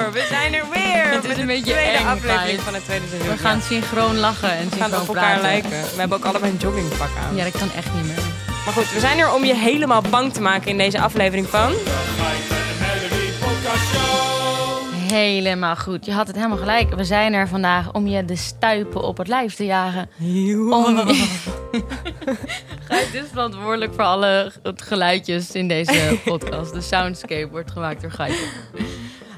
door. We zijn er weer. Het is met een beetje tweede eng, aflevering van het tweede seizoen. We gaan synchroon lachen en We gaan synchroon op elkaar praten. lijken. We hebben ook allebei een joggingpak aan. Ja, dat kan echt niet meer. Maar goed, we zijn er om je helemaal bang te maken in deze aflevering van... Helemaal goed. Je had het helemaal gelijk. We zijn er vandaag om je de stuipen op het lijf te jagen. Om... Gijs is verantwoordelijk voor alle geluidjes in deze podcast. De soundscape wordt gemaakt door Gijs.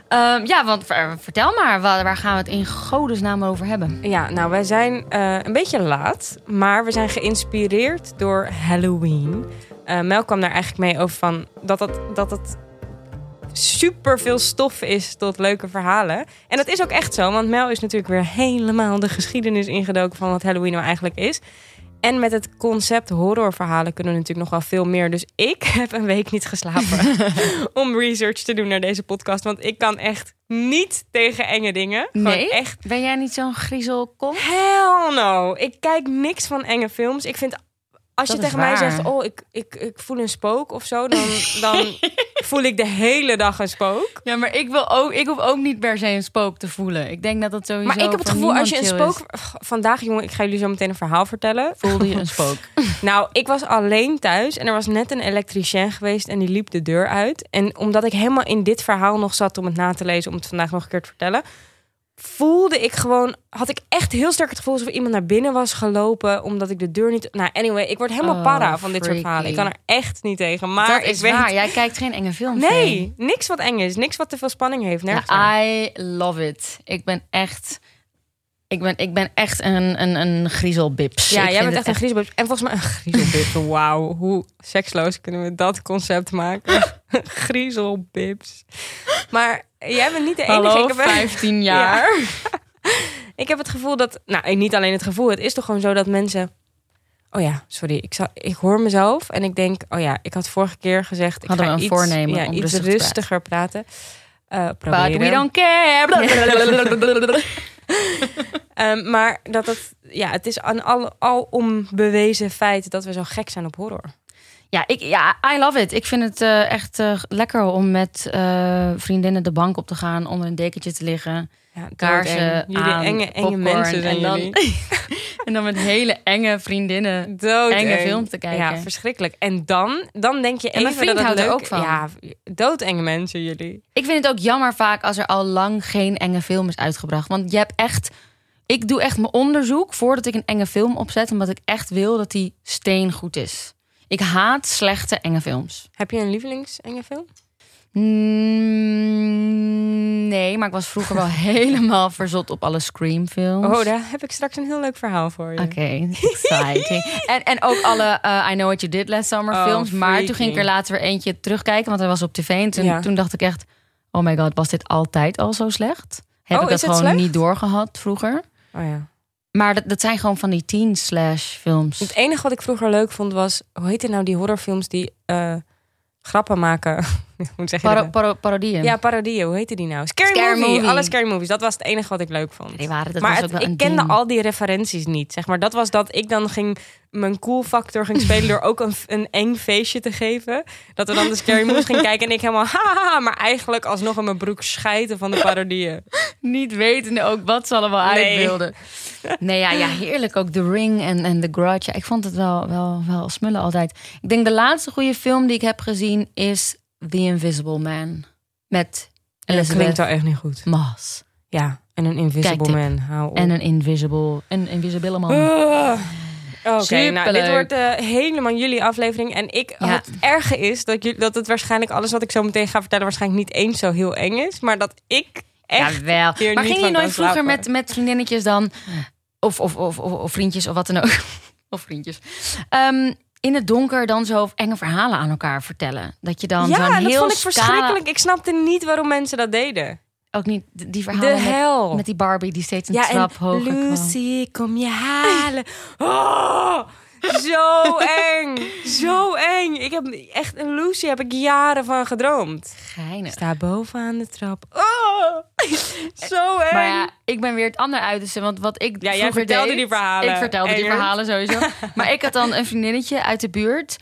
Ehm, ja, want ver- vertel maar, waar, waar gaan we het in godesnaam over hebben? Ja, nou, wij zijn eh, een beetje laat, maar we zijn geïnspireerd door Halloween. Eh, Mel kwam daar eigenlijk mee over van dat het, dat het super veel stof is tot leuke verhalen. En dat is ook echt zo, want Mel is natuurlijk weer helemaal de geschiedenis ingedoken van wat Halloween nou eigenlijk is. En met het concept horrorverhalen kunnen we natuurlijk nog wel veel meer. Dus ik heb een week niet geslapen om research te doen naar deze podcast. Want ik kan echt niet tegen enge dingen. Gewoon Nee? echt Ben jij niet zo'n griezelkop? Hell no. Ik kijk niks van enge films. Ik vind als Dat je tegen mij zegt, oh, ik, ik, ik voel een spook of zo, dan, dan voel ik de hele dag een spook. Ja, maar ik, wil ook, ik hoef ook niet per se een spook te voelen. Ik denk dat dat sowieso Maar ik heb het gevoel, als je een spook. Vandaag, jongen, ik ga jullie zo meteen een verhaal vertellen. Voelde je een spook? Nou, ik was alleen thuis en er was net een elektricien geweest en die liep de deur uit. En omdat ik helemaal in dit verhaal nog zat om het na te lezen, om het vandaag nog een keer te vertellen, voelde ik gewoon, had ik echt heel sterk het gevoel alsof iemand naar binnen was gelopen, omdat ik de deur niet. Nou, anyway, ik word helemaal Oh, para van dit soort verhalen. Ik kan er echt niet tegen. Maar dat ik is weet. waar. Jij kijkt geen enge films. Nee, niks wat eng is, niks wat te veel spanning heeft. Nergens aan. Ja, I love it. Ik ben echt... Ik ben, ik ben echt een, een, een griezelbips. Ja, Ik jij bent echt een griezelbib. En volgens mij een griezelbib. Wauw, hoe seksloos kunnen we dat concept maken? griezelbibs. Maar jij bent niet de enige. Hallo, ik, heb, 15 jaar. ik heb het gevoel dat... Nou, niet alleen het gevoel. Het is toch gewoon zo dat mensen... Oh ja, sorry. Ik, zou, ik hoor mezelf en ik denk... Oh ja, ik had vorige keer gezegd... Ik Hadden ga we een iets, voornemen ja, om iets rustig te praten. rustiger praten. Eh, But we don't care. Ehm, maar dat het... Ja, het is een al, al onbewezen feit dat we zo gek zijn op horror. Ja, ik, ja, I love it. Ik vind het eh, echt eh, lekker om met eh, vriendinnen de bank op te gaan, onder een dekentje te liggen, Ja, kaarsen. Jullie aan, enge, enge popcorn, mensen en dan, en dan met hele enge vriendinnen. Enge film te kijken. Ja, verschrikkelijk. En dan, dan denk je En even vriend dat het houdt er ook van. Ja, doodenge mensen jullie. Ik vind het ook jammer vaak als er al lang geen enge film is uitgebracht. Want je hebt echt. Ik doe echt mijn onderzoek voordat ik een enge film opzet, omdat ik echt wil dat die steengoed is. Ik haat slechte enge films. Heb je een lievelings enge film? Mm, nee, maar ik was vroeger wel helemaal verzot op alle Scream-films. Oh, daar heb ik straks een heel leuk verhaal voor je. Oké, exciting. en, en ook alle uh, I Know What You Did Last Summer Oh, films. Maar toen ging ik er later weer eentje terugkijken, want hij was op tv. En toen, Ja. toen dacht ik echt, oh my god, was dit altijd al zo slecht? Heb Oh, ik dat gewoon slecht? niet doorgehad vroeger? Oh ja. Maar dat, dat zijn gewoon van die teen slash films. Het enige wat ik vroeger leuk vond was... Hoe heet het nou, die horrorfilms die eh, grappen maken? hoe zeg je Paro, dat? paro, parodieën. Ja, parodieën. Hoe heette die nou? Scary, Scary movie. Movie. Alle scary movies. Dat was het enige wat ik leuk vond. Die waren, dat maar was het- ook wel een ik kende ding. al die referenties niet. Zeg maar, dat was dat ik dan ging mijn cool factor ging spelen door ook een, een eng feestje te geven. Dat we dan de scary movies gingen kijken en ik helemaal haha, maar eigenlijk alsnog in mijn broek schijten van de parodieën. Niet wetende ook wat ze allemaal Nee. uit wilden. Nee, ja, ja, heerlijk. Ook The Ring en, en The Grudge. Ja, ik vond het wel, wel, wel smullen altijd. Ik denk de laatste goede film die ik heb gezien is The Invisible Man. Met Dat Elizabeth klinkt wel echt niet goed. Moss. Ja, en een invisible Kijktip. man. Hou op. En een invisible, een invisible man. Ah. Oké, nou, dit wordt eh, helemaal jullie aflevering. En ik, Ja. het erge is dat, jullie, dat het waarschijnlijk alles wat ik zo meteen ga vertellen... waarschijnlijk niet eens zo heel eng is. Maar dat ik echt... Jawel. hier Maar ging je nooit vroeger met, met vriendinnetjes dan... Of, of, of, of, of vriendjes of wat dan ook. of vriendjes. Ehm, in het donker dan zo enge verhalen aan elkaar vertellen. Dat je dan ja, zo'n dat heel vond ik verschrikkelijk. Ik snapte niet waarom mensen dat deden. Ook niet die verhalen met, die Barbie die steeds een ja, trap hoger kwam. Lucy, kom je halen. Oh, zo eng. Zo eng. Ik heb echt een Lucy heb ik jaren van gedroomd. Geinig. Sta bovenaan de trap. Oh, zo eng. Maar ja, ik ben weer het ander uiterste. Want wat ik Ja, jij vertelde deed- die verhalen. Ik vertelde die verhalen sowieso. maar ik had dan een vriendinnetje uit de buurt.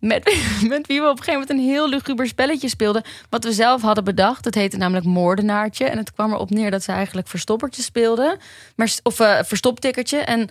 Met, met wie we op een gegeven moment een heel luguber spelletje speelden. Wat we zelf hadden bedacht. Het heette namelijk Moordenaartje. En het kwam erop neer dat ze eigenlijk verstoppertje speelden. Maar, of uh, verstoptikkertje. En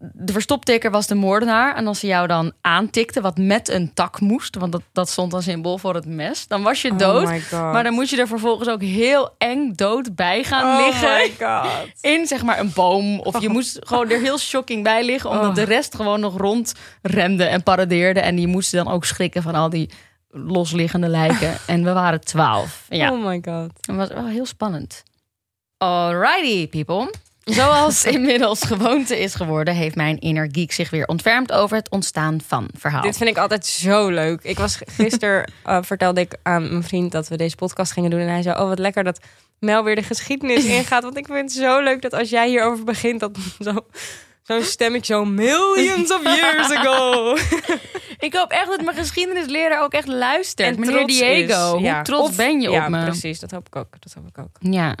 de verstoptikker was de moordenaar. En als ze jou dan aantikte, wat met een tak moest, want dat, dat stond als symbool voor het mes, dan was je dood. Oh maar dan moet je er vervolgens ook heel eng dood bij gaan oh liggen. My God. In zeg maar een boom. Of je moest gewoon er heel shocking bij liggen, omdat Oh. de rest gewoon nog rondremde en paradeerde. En die moesten dan ook schrikken van al die losliggende lijken. en we waren twaalf. Ja, Oh my god. het was wel heel spannend. Alrighty, people. Zoals inmiddels gewoonte is geworden, heeft mijn inner geek zich weer ontfermd over het ontstaan van verhaal. Dit vind ik altijd zo leuk. Ik was gisteren uh, vertelde ik aan mijn vriend dat we deze podcast gingen doen en hij zei: "Oh, wat lekker dat Mel weer de geschiedenis ingaat, want ik vind het zo leuk dat als jij hierover begint dat zo zo'n stemmetje zo millions of years ago. Ik hoop echt dat mijn geschiedenisleraar ook echt luistert. En Meneer Diego, is. Ja. hoe trots Of- ben je ja, op me? precies. Dat hoop ik ook. Dat hoop ik ook. Ja.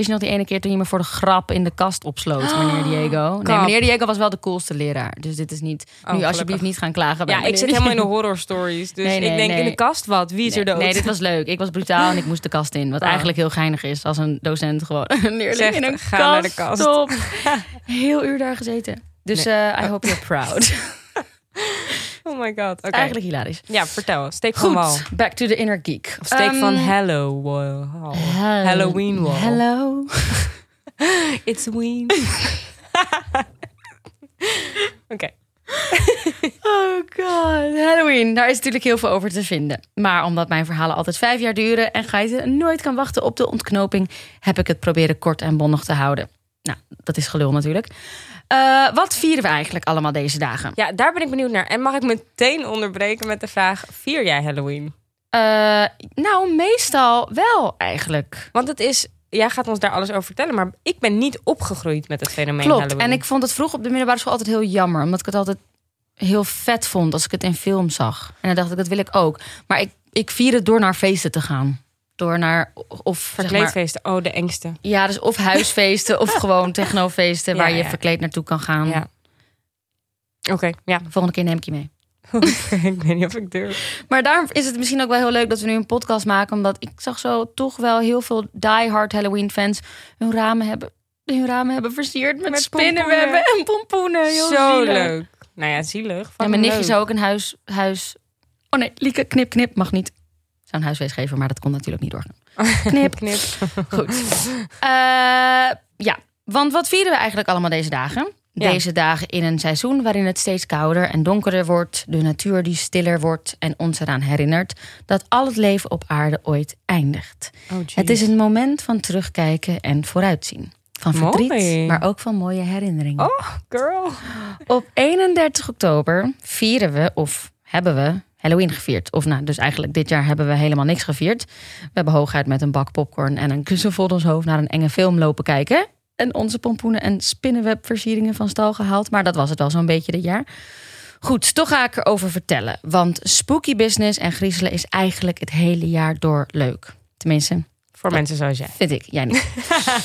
Wist je nog die ene keer toen je me voor de grap in de kast opsloot, meneer Diego? Nee, meneer Diego was wel de coolste leraar. Dus dit is niet. nu gelukkig. alsjeblieft niet gaan klagen. bij Ja, ik zit helemaal in de horror stories. Dus Nee, nee, ik denk in de kast wat. Wie is er dood? Nee, dit was leuk. Ik was brutaal en ik moest de kast in. Wat Oh. eigenlijk heel geinig is als een docent gewoon een leerling Zegt, in een ga kast. naar de kast. Stop. Heel uur daar gezeten. Dus eh, I hope you're proud. Oh my god. Eigenlijk hilarisch. Ja, vertel. Steek van wal. Back to the inner geek. Of steek van Ehm, Hello wall. Halloween wall. Hello. It's Ween. Oké. Oh god. Halloween, daar is natuurlijk heel veel over te vinden. Maar omdat mijn verhalen altijd vijf jaar duren en Gijze nooit kan wachten op de ontknoping, heb ik het proberen kort en bondig te houden. Nou, dat is gelul natuurlijk. Eh, wat vieren we eigenlijk allemaal deze dagen? Ja, daar ben ik benieuwd naar. En mag ik meteen onderbreken met de vraag: vier jij Halloween? Eh, nou, meestal wel eigenlijk. Want het is, jij gaat ons daar alles over vertellen, maar ik ben niet opgegroeid met het fenomeen Klopt. Halloween. En ik vond het vroeg op de middelbare school altijd heel jammer. Omdat ik het altijd heel vet vond als ik het in film zag. En dan dacht ik, dat wil ik ook. Maar ik, ik vier het door naar feesten te gaan. Door naar, of zeg maar, Verkleedfeesten, oh, de engste. Ja, dus of huisfeesten of gewoon technofeesten waar Ja, je ja. verkleed naartoe kan gaan. Ja. Oké, ja. Volgende keer neem ik je mee. ik weet niet of ik durf. Maar daarom is het misschien ook wel heel leuk dat we nu een podcast maken. Omdat ik zag zo toch wel heel veel diehard Halloween fans hun ramen hebben, hun ramen hebben versierd met, Met spinnenwebben en pompoenen. Heel Zo zielig. leuk. Nou ja, zielig. Ja, Fucking mijn nichtje zou ook een huis, huis... Oh nee, Lieke, knip, knip, mag niet. Zou een huiswees geven, maar dat kon natuurlijk niet doorgaan. Knip. Knip. Goed. Eh, ja, want wat vieren we eigenlijk allemaal deze dagen? Ja. Deze dagen in een seizoen waarin het steeds kouder en donkerder wordt, de natuur die stiller wordt en ons eraan herinnert dat al het leven op aarde ooit eindigt. Oh. Het is een moment van terugkijken en vooruitzien. Van verdriet, Mooi. maar ook van mooie herinneringen. Oh, girl. Op 31 oktober vieren we, of hebben we, Halloween gevierd. Of nou, dus eigenlijk dit jaar hebben we helemaal niks gevierd. We hebben hooguit met een bak popcorn en een kussen vol ons hoofd naar een enge film lopen kijken. En onze pompoenen en spinnenwebversieringen van stal gehaald. Maar dat was het wel zo'n beetje dit jaar. Goed, toch ga ik erover vertellen. Want spooky business en griezelen is eigenlijk het hele jaar door leuk. Tenminste, Voor mensen zoals jij. Vind ik, jij niet.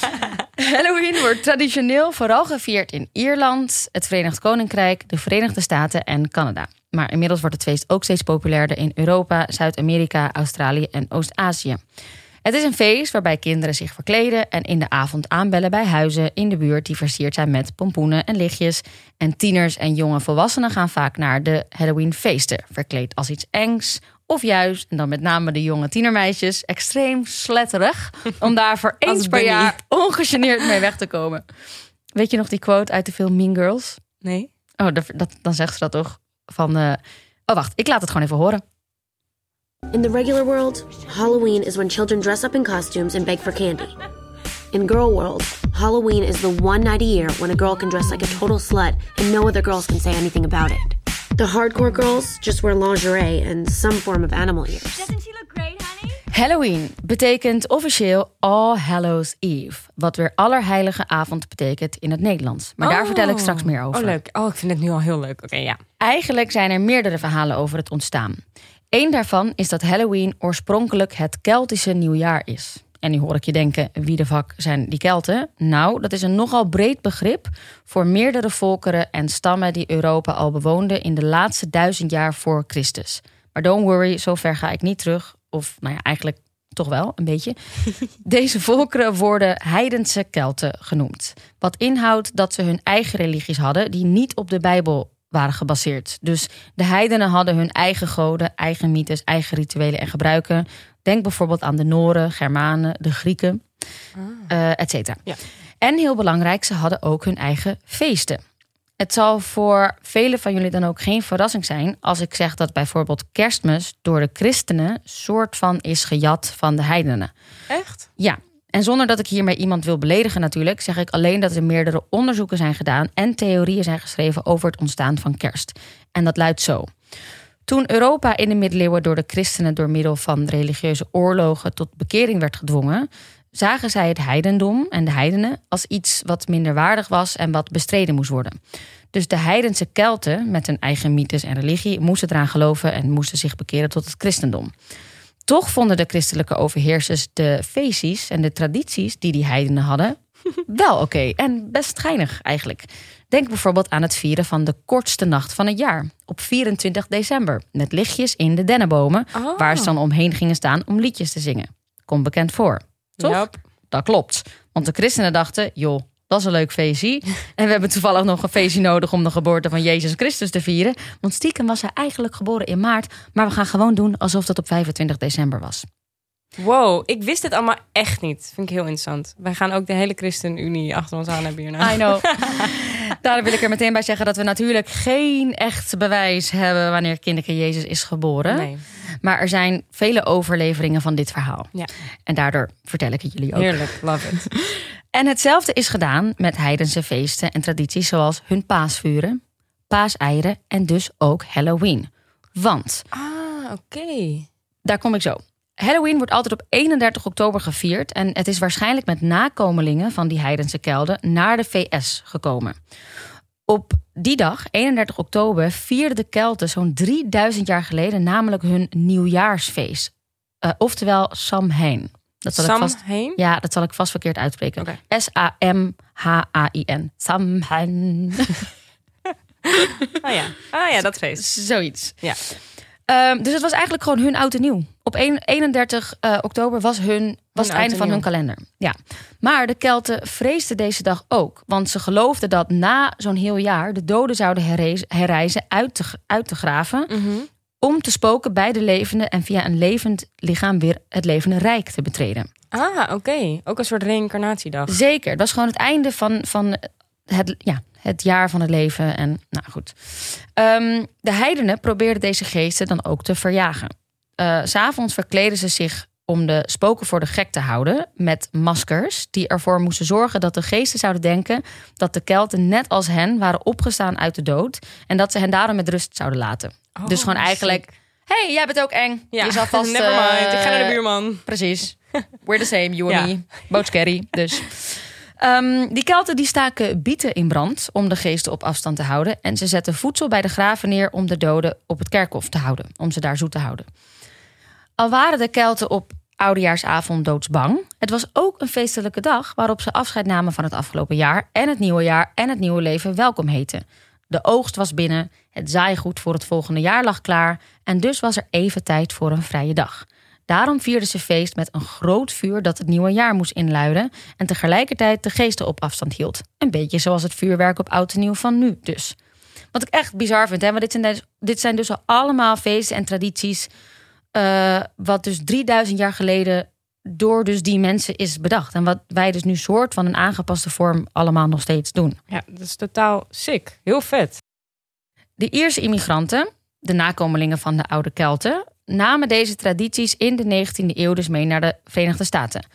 Halloween wordt traditioneel vooral gevierd in Ierland, het Verenigd Koninkrijk, de Verenigde Staten en Canada. Maar inmiddels wordt het feest ook steeds populairder in Europa, Zuid-Amerika, Australië en Oost-Azië. Het is een feest waarbij kinderen zich verkleden en in de avond aanbellen bij huizen in de buurt die versierd zijn met pompoenen en lichtjes. En tieners en jonge volwassenen gaan vaak naar de Halloween-feesten, verkleed als iets engs. Of juist, en dan met name de jonge tienermeisjes, extreem sletterig. Om daar voor eens per jaar ongegeneerd mee weg te komen. Weet je nog die quote uit de film Mean Girls? Nee? Oh, dat, dat, dan zegt ze dat toch? Van, eh, oh wacht, ik laat het gewoon even horen. In the regular world, Halloween is when children dress up in costumes and beg for candy. In girl world, Halloween is the one night a year when a girl can dress like a total slut and no other girls can say anything about it. The hardcore girls just wear lingerie and some form of animal ears. Doesn't she look? Halloween betekent officieel All Hallows Eve. Wat weer Allerheilige Avond betekent in het Nederlands. Maar daar Oh. vertel ik straks meer over. Oh, leuk. Oh, ik vind het nu al heel leuk. Oké, ja. Eigenlijk zijn er meerdere verhalen over het ontstaan. Eén daarvan is dat Halloween oorspronkelijk het Keltische nieuwjaar is. En nu hoor ik je denken, wie de vak zijn die Kelten? Nou, dat is een nogal breed begrip voor meerdere volkeren en stammen die Europa al bewoonden in de laatste duizend jaar voor Christus. Maar don't worry, zover ga ik niet terug. Of nou ja, eigenlijk toch wel een beetje. Deze volkeren worden heidense Kelten genoemd. Wat inhoudt dat ze hun eigen religies hadden die niet op de Bijbel waren gebaseerd. Dus de heidenen hadden hun eigen goden, eigen mythes, eigen rituelen en gebruiken. Denk bijvoorbeeld aan de Noren, Germanen, de Grieken, ah. et cetera. Ja. En heel belangrijk, ze hadden ook hun eigen feesten. Het zal voor velen van jullie dan ook geen verrassing zijn als ik zeg dat bijvoorbeeld kerstmis door de christenen soort van is gejat van de heidenen. Echt? Ja. En zonder dat ik hiermee iemand wil beledigen natuurlijk, zeg ik alleen dat er meerdere onderzoeken zijn gedaan en theorieën zijn geschreven over het ontstaan van kerst. En dat luidt zo. Toen Europa in de middeleeuwen door de christenen door middel van religieuze oorlogen tot bekering werd gedwongen, zagen zij het heidendom en de heidenen als iets wat minder waardig was en wat bestreden moest worden. Dus de heidense Kelten, met hun eigen mythes en religie, moesten eraan geloven en moesten zich bekeren tot het christendom. Toch vonden de christelijke overheersers de feestjes en de tradities die die heidenen hadden wel oké en best geinig eigenlijk. Denk bijvoorbeeld aan het vieren van de kortste nacht van het jaar op 24 december met lichtjes in de dennenbomen oh. waar ze dan omheen gingen staan om liedjes te zingen. Komt bekend voor. Toch? Dat klopt. Want de christenen dachten, joh, dat is een leuk feestje. En we hebben toevallig nog een feestje nodig om de geboorte van Jezus Christus te vieren. Want stiekem was hij eigenlijk geboren in maart. Maar we gaan gewoon doen alsof dat op 25 december was. Wow, ik wist dit allemaal echt niet. Vind ik heel interessant. Wij gaan ook de hele ChristenUnie achter ons aan hebben hierna. I know. Daar wil ik er meteen bij zeggen dat we natuurlijk geen echt bewijs hebben wanneer kinderke Jezus is geboren. Nee. Maar er zijn vele overleveringen van dit verhaal. Ja. En daardoor vertel ik het jullie ook. Heerlijk, love it. en hetzelfde is gedaan met heidense feesten en tradities zoals hun paasvuren, paaseieren en dus ook Halloween. Want. Ah, oké. Daar kom ik zo. Halloween wordt altijd op 31 oktober gevierd en het is waarschijnlijk met nakomelingen van die heidense kelden naar de VS gekomen. Op die dag, 31 oktober, vierden de Kelten zo'n 3000 jaar geleden namelijk hun nieuwjaarsfeest. Uh, oftewel Samhain. Dat zal ik vast, ja, dat zal ik vast verkeerd uitspreken. S-A-M-H-A-I-N. Samhain. oh ja. Ah ja, dat feest. Zoiets. Ja. Um, dus het was eigenlijk gewoon hun oud en nieuw. Op 31 uh, eh, oktober was, hun, was het einde van hun kalender. Ja. Maar de Kelten vreesden deze dag ook. Want ze geloofden dat na zo'n heel jaar de doden zouden herreizen uit te, uit te graven. Mm Om te spoken bij de levenden en via een levend lichaam weer het levende rijk te betreden. Ah, oké. Ook een soort reïncarnatiedag. Zeker. Dat was gewoon het einde van, van het, ja, het jaar van het leven. En nou goed. Um, de heidenen probeerden deze geesten dan ook te verjagen. Uh, S'avonds verkleden ze zich om de spoken voor de gek te houden met maskers die ervoor moesten zorgen dat de geesten zouden denken dat de Kelten net als hen waren opgestaan uit de dood en dat ze hen daarom met rust zouden laten. Oh, dus gewoon eigenlijk, hey, jij bent ook eng. Ja. Je zal vast. Never mind, ik ga naar de buurman. Precies. We're the same, you and me. Both scary. Dus. Um, die Kelten die staken bieten in brand om de geesten op afstand te houden. En ze zetten voedsel bij de graven neer om de doden op het kerkhof te houden. Om ze daar zoet te houden. Al waren de Kelten op oudejaarsavond doodsbang. Het was ook een feestelijke dag waarop ze afscheid namen van het afgelopen jaar en het nieuwe jaar en het nieuwe leven welkom heten. De oogst was binnen, het zaaigoed voor het volgende jaar lag klaar en dus was er even tijd voor een vrije dag. Daarom vierden ze feest met een groot vuur dat het nieuwe jaar moest inluiden en tegelijkertijd de geesten op afstand hield. Een beetje zoals het vuurwerk op oud en nieuw van nu dus. Wat ik echt bizar vind, hè? want dit zijn, dus, dit zijn dus allemaal feesten en tradities uh, wat dus 3000 jaar geleden door dus die mensen is bedacht. En wat wij dus nu soort van een aangepaste vorm allemaal nog steeds doen. Ja, dat is totaal sick. Heel vet. De Ierse immigranten, de nakomelingen van de oude Kelten, namen deze tradities in de 19e eeuw dus mee naar de Verenigde Staten.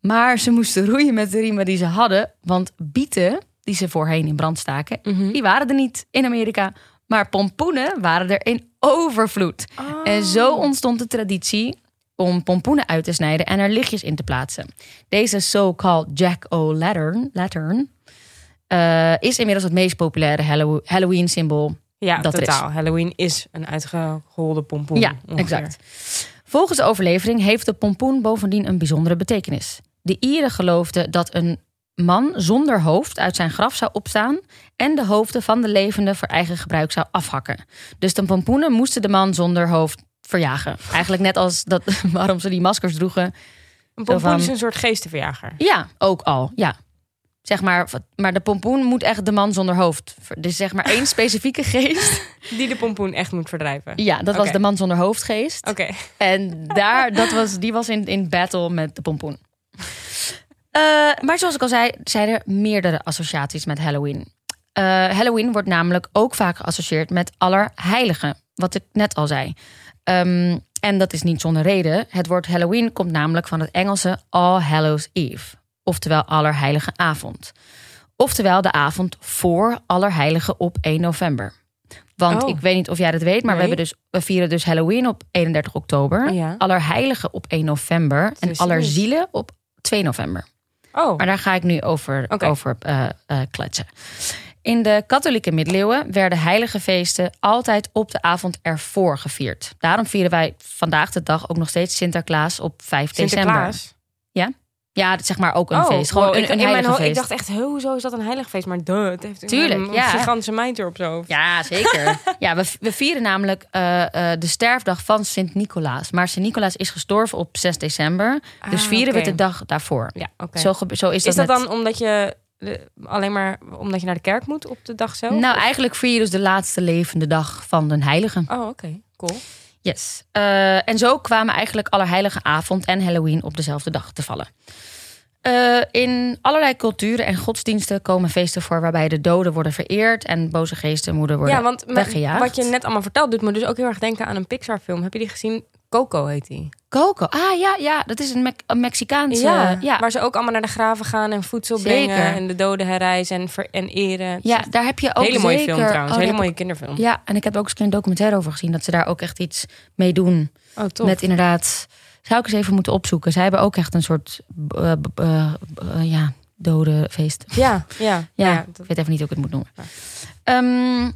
Maar ze moesten roeien met de riemen die ze hadden, want bieten, die ze voorheen in brand staken, mhm. die waren er niet in Amerika. Maar pompoenen waren er in overvloed. En zo oh. ontstond de traditie om pompoenen uit te snijden en er lichtjes in te plaatsen. Deze so-called Jack-o'-lantern lantern, uh, is inmiddels het meest populaire Halloween-symbool. Ja, dat totaal. Halloween is een uitgeholde pompoen. Ja, exact. Volgens de overlevering heeft de pompoen bovendien een bijzondere betekenis. De Ieren geloofden dat een man zonder hoofd uit zijn graf zou opstaan en de hoofden van de levenden voor eigen gebruik zou afhakken. Dus de pompoenen moesten de man zonder hoofd verjagen. Eigenlijk net als dat, waarom ze die maskers droegen. Een pompoen van- is een soort geestenverjager. Ja, ook al. Ja. Zeg maar, maar de pompoen moet echt de man zonder hoofd. Dus zeg maar één specifieke geest. Die de pompoen echt moet verdrijven. Ja, dat was de man zonder hoofdgeest. Oké. En daar, dat was, die was in, in battle met de pompoen. Eh, maar zoals ik al zei, zijn er meerdere associaties met Halloween. Eh, Halloween wordt namelijk ook vaak geassocieerd met Allerheiligen. Wat ik net al zei. Ehm, en dat is niet zonder reden. Het woord Halloween komt namelijk van het Engelse All Hallows Eve. Oftewel Allerheilige Avond. Oftewel de avond voor Allerheiligen op 1 november. Want Oh. ik weet niet of jij dat weet, maar we, hebben dus, we vieren dus Halloween op 31 oktober. Ja. Allerheiligen op 1 november. En? Allerzielen op 2 november. Oh, Maar daar ga ik nu over, Oké. over eh, eh, kletsen. In de katholieke middeleeuwen werden heilige feesten altijd op de avond ervoor gevierd. Daarom vieren wij vandaag de dag ook nog steeds Sinterklaas op 5 december. Sinterklaas. Ja, dat zeg maar ook een oh, feest. Gewoon wow, een, ik, een mijn heilige feest. ik dacht echt, "Huh, hoezo is dat een heilig feest? Maar duh, het heeft Tuurlijk, een, ja. gigantische mijter op hoofd. Ja, zeker. ja, we, we vieren namelijk eh, eh, de sterfdag van Sint-Nicolaas. Maar Sint-Nicolaas is gestorven op 6 december. dus Ah, vieren we de dag daarvoor. Ja, oké. Zo, zo is, Is dat met- dan omdat je alleen maar omdat je naar de kerk moet op de dag zelf? Nou, eigenlijk vier je dus de laatste levende dag van de heilige. Oh, oké. Cool. Yes. Eh, en zo kwamen eigenlijk Allerheilige Avond en Halloween op dezelfde dag te vallen. Eh, in allerlei culturen en godsdiensten komen feesten voor waarbij de doden worden vereerd en boze geesten moeten worden ja, want weggejaagd. wat je net allemaal vertelt doet me dus ook heel erg denken aan een Pixar film. Heb je die gezien? Coco heet die. Coco. Ah ja, ja, dat is een, Me- een Mexicaanse. Ja, ja. Waar ze ook allemaal naar de graven gaan en voedsel Zeker. brengen en de doden herrijzen en, ver- en eren. Ja, daar heb je ook hele mooie zeker... film trouwens. Oh, hele mooie kinderfilm. Ja, en ik heb ook eens een documentaire over gezien dat ze daar ook echt iets mee doen. Oh, tof. Met inderdaad, zou ik eens even moeten opzoeken. Zij hebben ook echt een soort eh, eh, eh, ja, dodenfeest. Ja, ja, Ja, ja. ik weet even niet hoe ik het moet noemen. Ehm,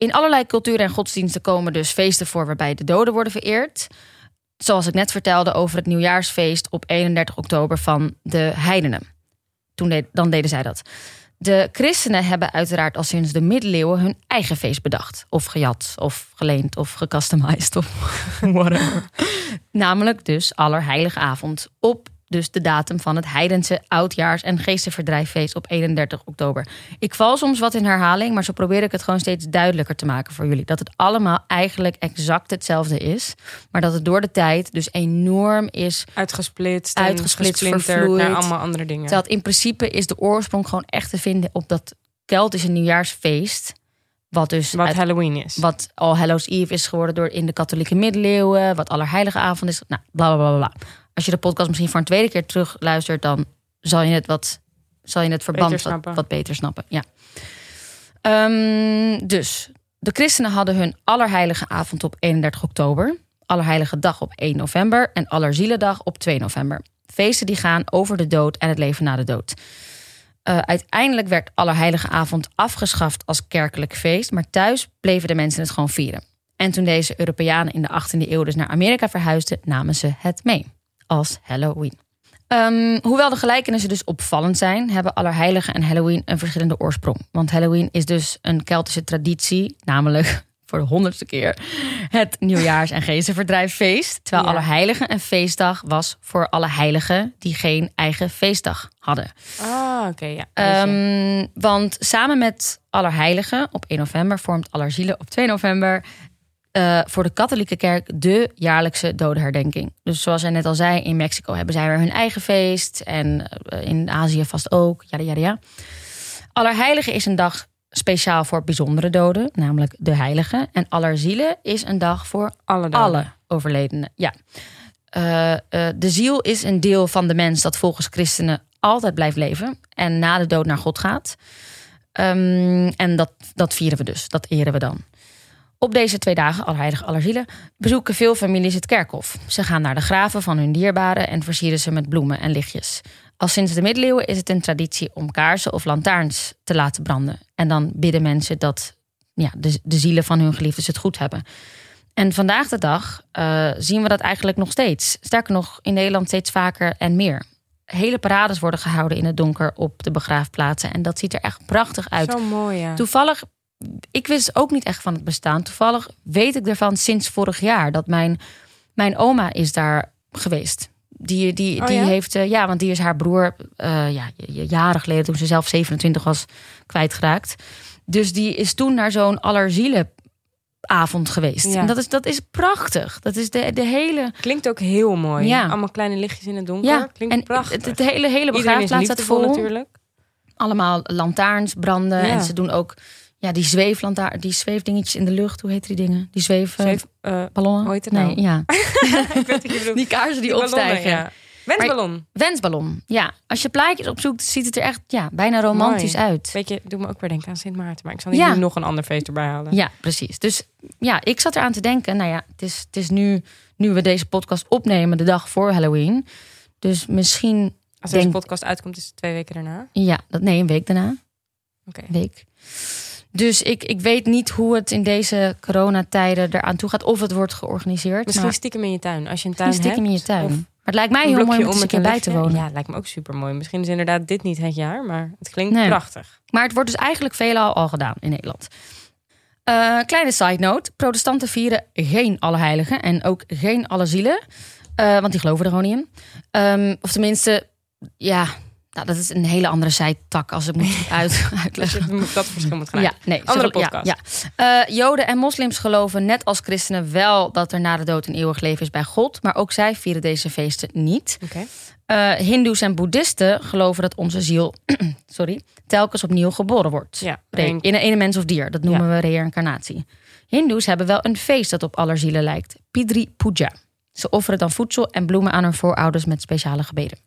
in allerlei culturen en godsdiensten komen dus feesten voor waarbij de doden worden vereerd. Zoals ik net vertelde over het nieuwjaarsfeest op 31 oktober van de heidenen. Toen deed, dan deden zij dat. De christenen hebben uiteraard al sinds de middeleeuwen hun eigen feest bedacht. Of gejat, of geleend, of gecustomized, of whatever. Namelijk dus Allerheilige Avond op dus de datum van het heidense oudjaars- en geestenverdrijffeest op 31 oktober. Ik val soms wat in herhaling, maar zo probeer ik het gewoon steeds duidelijker te maken voor jullie. Dat het allemaal eigenlijk exact hetzelfde is, maar dat het door de tijd dus enorm is. Uitgesplitst, Uitgesplitst, vervloeid. naar allemaal andere dingen. Terwijl het in principe is de oorsprong gewoon echt te vinden op dat Keltische nieuwjaarsfeest. Wat dus Wat uit- Halloween is. wat All Hallows Eve is geworden door in de katholieke middeleeuwen. Wat Allerheilige Avond is. Nou, bla bla bla bla. Als je de podcast misschien voor een tweede keer terug luistert, dan zal je het wat zal je het verband Beter wat, snappen. wat beter snappen. Ja. Ehm, dus de christenen hadden hun Allerheilige Avond op 31 oktober, Allerheilige Dag op 1 november en Allerzielendag op 2 november. Feesten die gaan over de dood en het leven na de dood. Eh, uiteindelijk werd Allerheilige Avond afgeschaft als kerkelijk feest, maar thuis bleven de mensen het gewoon vieren. En toen deze Europeanen in de 18e eeuw dus naar Amerika verhuisden, namen ze het mee als Halloween. Ehm, hoewel de gelijkenissen dus opvallend zijn, hebben Allerheiligen en Halloween een verschillende oorsprong. Want Halloween is dus een Keltische traditie, namelijk voor de honderdste keer het nieuwjaars- en geestenverdrijffeest. Terwijl Ja. Allerheiligen een feestdag was voor alle heiligen die geen eigen feestdag hadden. Ah, oké, ja. Ehm, want samen met Allerheiligen op 1 november vormt Allerzielen op 2 november eh, voor de katholieke kerk de jaarlijkse dodenherdenking. Dus zoals jij net al zei, in Mexico hebben zij weer hun eigen feest en eh, in Azië vast ook. Ja, ja, ja. Allerheiligen is een dag speciaal voor bijzondere doden, namelijk de heiligen. En Allerzielen is een dag voor alle dagen. alle overledenen. Ja. Eh, de ziel is een deel van de mens dat volgens christenen altijd blijft leven en na de dood naar God gaat. Ehm, en dat, dat vieren we dus, dat eren we dan. Op deze twee dagen, Allerheilige Allerzielen, bezoeken veel families het kerkhof. Ze gaan naar de graven van hun dierbaren en versieren ze met bloemen en lichtjes. Al sinds de middeleeuwen is het een traditie om kaarsen of lantaarns te laten branden. En dan bidden mensen dat ja, de, de zielen van hun geliefden het goed hebben. En vandaag de dag eh, zien we dat eigenlijk nog steeds. Sterker nog, in Nederland steeds vaker en meer. Hele parades worden gehouden in het donker op de begraafplaatsen. En dat ziet er echt prachtig uit. Zo mooi, ja. Toevallig, ik wist ook niet echt van het bestaan. Toevallig weet ik ervan sinds vorig jaar dat mijn, mijn oma is daar geweest. Die, die, Oh, die ja? heeft, eh, ja, want die is haar broer eh, ja, jaren geleden, toen ze zelf 27 was, kwijtgeraakt. Dus die is toen naar zo'n allerzielenavond geweest. Ja. En dat is, dat is prachtig. Dat is de, de hele. Klinkt ook heel mooi. Ja. Allemaal kleine lichtjes in het donker. Ja, Klinkt en prachtig. het, het hele, hele begraafplaats staat vol. natuurlijk. allemaal lantaarns branden. Ja. En ze doen ook ja, die zweeflantaarn, die zweefdingetjes in de lucht. Hoe heet die dingen? Die zweef, eh, Zweef, eh, ballonnen? hoe heet het nee, nou? ja. ik weet. Die kaarsen die, opstijgen. ja. Wensballon. Wensballon. Ja, als je plaatjes opzoekt, ziet het er echt ja, bijna romantisch Mooi. uit. Weet je, doe me ook weer denken aan Sint Maarten. Maar ik zal Ja. nu nog een ander feest erbij halen. Ja, precies. Dus ja, ik zat eraan te denken. Nou ja, het is, het is nu, nu we deze podcast opnemen, de dag voor Halloween. Dus misschien, Als deze Denk- podcast uitkomt, is het twee weken daarna. ja, dat, nee, een week daarna. Oké. week. Dus ik, ik weet niet hoe het in deze coronatijden eraan toe gaat. Of het wordt georganiseerd. Misschien maar stiekem in je tuin. Als je een tuin stiekem in je tuin. of Maar het lijkt mij heel mooi om er eens een keer bij te wonen. Ja, lijkt me ook super mooi. Misschien is inderdaad dit niet het jaar, maar het klinkt Nee. prachtig. Maar het wordt dus eigenlijk veelal al gedaan in Nederland. Eh, kleine side note. Protestanten vieren geen Allerheiligen en ook geen Alle Zielen. Eh, want die geloven er gewoon niet in. Ehm, of tenminste, ja, nou, dat is een hele andere zijtak als ik moet uit, uitleggen. Dus dat verschil moet gaan Ja, nee, Andere podcast. Ja, Eh, Joden en moslims geloven net als christenen wel dat er na de dood een eeuwig leven is bij God. Maar ook zij vieren deze feesten niet. Oké. Eh Hindoes en boeddhisten geloven dat onze ziel sorry, telkens opnieuw geboren wordt. Ja, in een ene mens of dier. Dat noemen we reïncarnatie. Hindoes hebben wel een feest dat op allerzielen lijkt. Pidri Puja. Ze offeren dan voedsel en bloemen aan hun voorouders met speciale gebeden.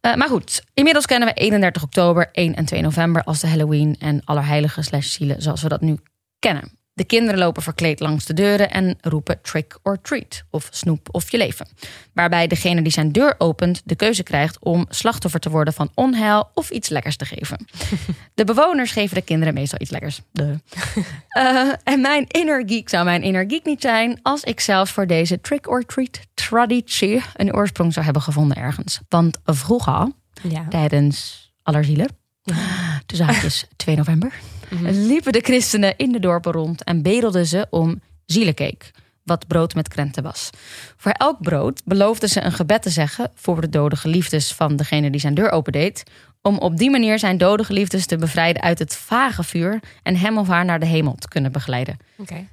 Eh, maar goed, inmiddels kennen we 31 oktober, 1 en 2 november als de Halloween en Allerheiligen slash zielen zoals we dat nu kennen. De kinderen lopen verkleed langs de deuren en roepen trick or treat of snoep of je leven. Waarbij degene die zijn deur opent de keuze krijgt om slachtoffer te worden van onheil of iets lekkers te geven. De bewoners geven de kinderen meestal iets lekkers. Duh. Eh, en mijn inner geek zou mijn inner geek niet zijn als ik zelf voor deze trick or treat traditie een oorsprong zou hebben gevonden ergens. Want vroeger, Ja. tijdens Allerzielen, tussen haakjes 2 november, liepen de christenen in de dorpen rond en bedelden ze om zielencake, wat brood met krenten was. Voor elk brood beloofden ze een gebed te zeggen voor de dode geliefdes van degene die zijn deur opendeed, om op die manier zijn dode geliefdes te bevrijden uit het vage vuur en hem of haar naar de hemel te kunnen begeleiden.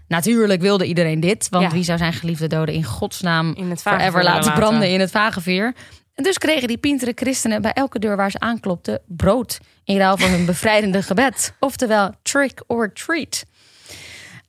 Natuurlijk wilde iedereen dit, want Ja. wie zou zijn geliefde doden in godsnaam In het forever laten. branden in het vage vuur? En dus kregen die pintere christenen bij elke deur waar ze aanklopten brood in ruil voor hun bevrijdende gebed. Oftewel trick or treat.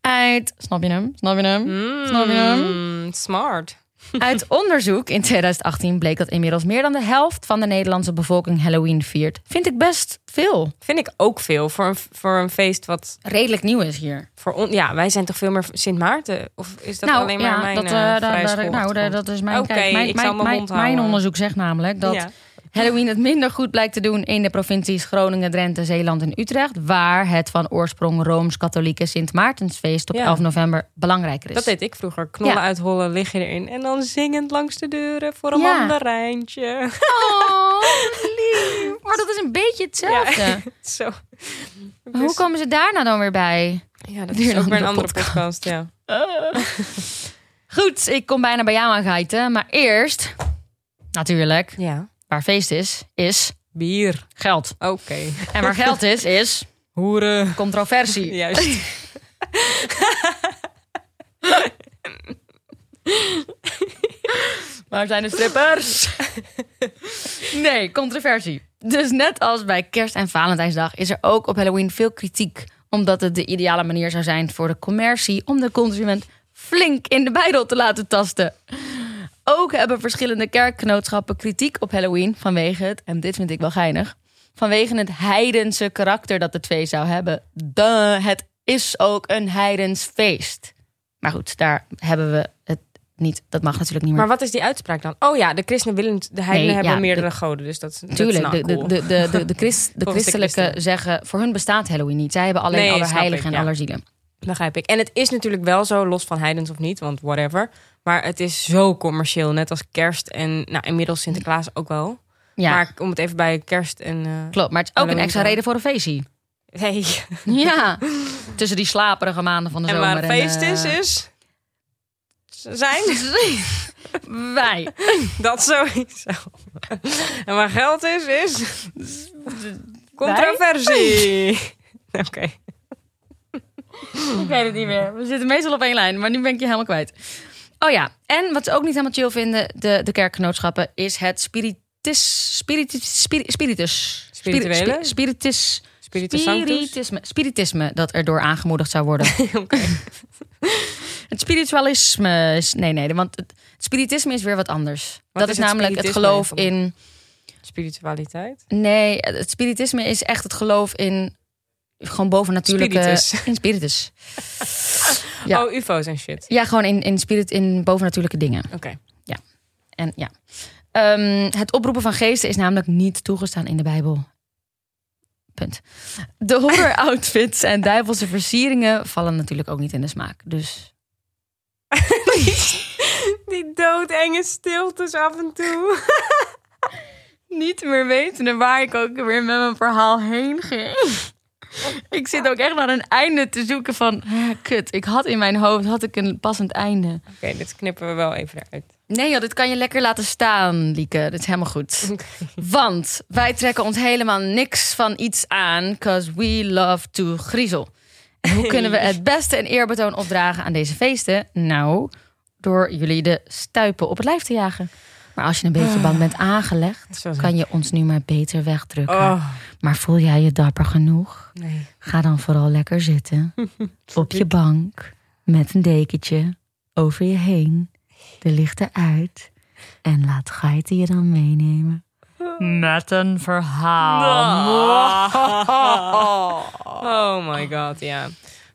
Uit, snap je hem? Snap je hem? Snap je hem? Mm, smart. Uit onderzoek in 2018 bleek dat inmiddels meer dan de helft van de Nederlandse bevolking Halloween viert. Vind ik best veel. Vind ik ook veel voor een, voor een feest wat Redelijk nieuw is hier. voor on, ja, wij zijn toch veel meer Sint Maarten? Of is dat alleen maar mijn dat, eh, eh, nou, dat is mijn, kijk, mijn, ik mijn, mijn mijn, mond mijn houden. onderzoek zegt namelijk dat Ja. Halloween het minder goed blijkt te doen in de provincies Groningen, Drenthe, Zeeland en Utrecht, waar het van oorsprong Rooms-Katholieke Sint Maartensfeest op Ja. 11 november belangrijker is. Dat deed ik vroeger. Knollen Ja. uithollen, lig je erin. En dan zingend langs de deuren voor een Ja. mandarijntje. Oh, lief. Maar dat is een beetje hetzelfde. Zo. Hoe komen ze daar nou dan weer bij? Ja, dat is ook weer een andere andere podcast. ja. Goed, ik kom bijna bij jou aan geiten, maar eerst, natuurlijk, ja. Waar feest is, is Bier. geld. Oké. En waar geld is, is Hoeren. controversie. Juist. Waar zijn de strippers? nee, controversie. Dus net als bij kerst en Valentijnsdag is er ook op Halloween veel kritiek. Omdat het de ideale manier zou zijn voor de commercie om de consument flink in de bijdel te laten tasten. Ook hebben verschillende kerkgenootschappen kritiek op Halloween vanwege het, en dit vind ik wel geinig, vanwege het heidense karakter dat de twee zou hebben. De, het is ook een heidens feest. Maar goed, daar hebben we het niet. Dat mag natuurlijk niet meer. Maar wat is die uitspraak dan? Oh ja, de christenen willen, de heidenen Nee, hebben ja, meerdere de- goden. Dus dat, is- dat is Tuurlijk, nou de, cool. de, de, de, de, de, christ, de christelijke zeggen... voor hun bestaat Halloween niet. Zij hebben alleen Nee, allerheiligen snap ik, en ja. allerzielen. Begrijp ik. En het is natuurlijk wel zo, los van heidens of niet, want whatever. Maar het is zo commercieel, net als kerst en nou, inmiddels Sinterklaas ook wel. Ja, Maar om het even bij kerst en... eh, klopt. Maar het is ook een extra reden voor een feestje. Hey. Ja, tussen die slaperige maanden van de En zomer. waar het feest eh, is, is... Zijn? Wij. Dat sowieso. En waar geld is, is... Controversie. Oké. Ik weet het niet meer. We zitten meestal op één lijn, maar nu ben ik je helemaal kwijt. Oh ja, en wat ze ook niet helemaal chill vinden, de, de kerkgenootschappen, is het spiritus, spiritus, spiri- spiritus, Spirituele? Spiri- spiritus, Spiritus spiritisme, spiritisme dat erdoor aangemoedigd zou worden. Oké. Het spiritualisme is, nee, nee, want het, spiritisme is weer wat anders. dat is het namelijk het geloof in, Spiritualiteit. nee, het spiritisme is echt het geloof in gewoon bovennatuurlijke, Spiritus. in spiritus. Ja. Oh, ufo's en shit. Ja, gewoon in, in spirit, in bovennatuurlijke dingen. Oké. En ja. Ehm, het oproepen van geesten is namelijk niet toegestaan in de Bijbel. Punt. De horror outfits en duivelse versieringen vallen natuurlijk ook niet in de smaak. Dus Die doodenge stiltes af en toe. niet meer weten waar ik ook weer met mijn verhaal heen ging. Ik zit ook echt naar een einde te zoeken van... hè, kut, ik had in mijn hoofd had ik een passend einde. Oké, dit knippen we wel even eruit. Nee joh, dit kan je lekker laten staan, Lieke. Dit is helemaal goed. Want wij trekken ons helemaal niks van iets aan... cause we love to griezel. En hoe kunnen we het beste een eerbetoon opdragen aan deze feesten? Nou, door jullie de stuipen op het lijf te jagen. Maar als je een beetje bang bent aangelegd... Zo zo. kan je ons nu maar beter wegdrukken. Oh, Maar voel jij je dapper genoeg? nee. Ga dan vooral lekker zitten. op je bank. Met een dekentje. Over je heen. De lichten uit. En laat Gaite je dan meenemen. Met een verhaal. Oh my god, ja.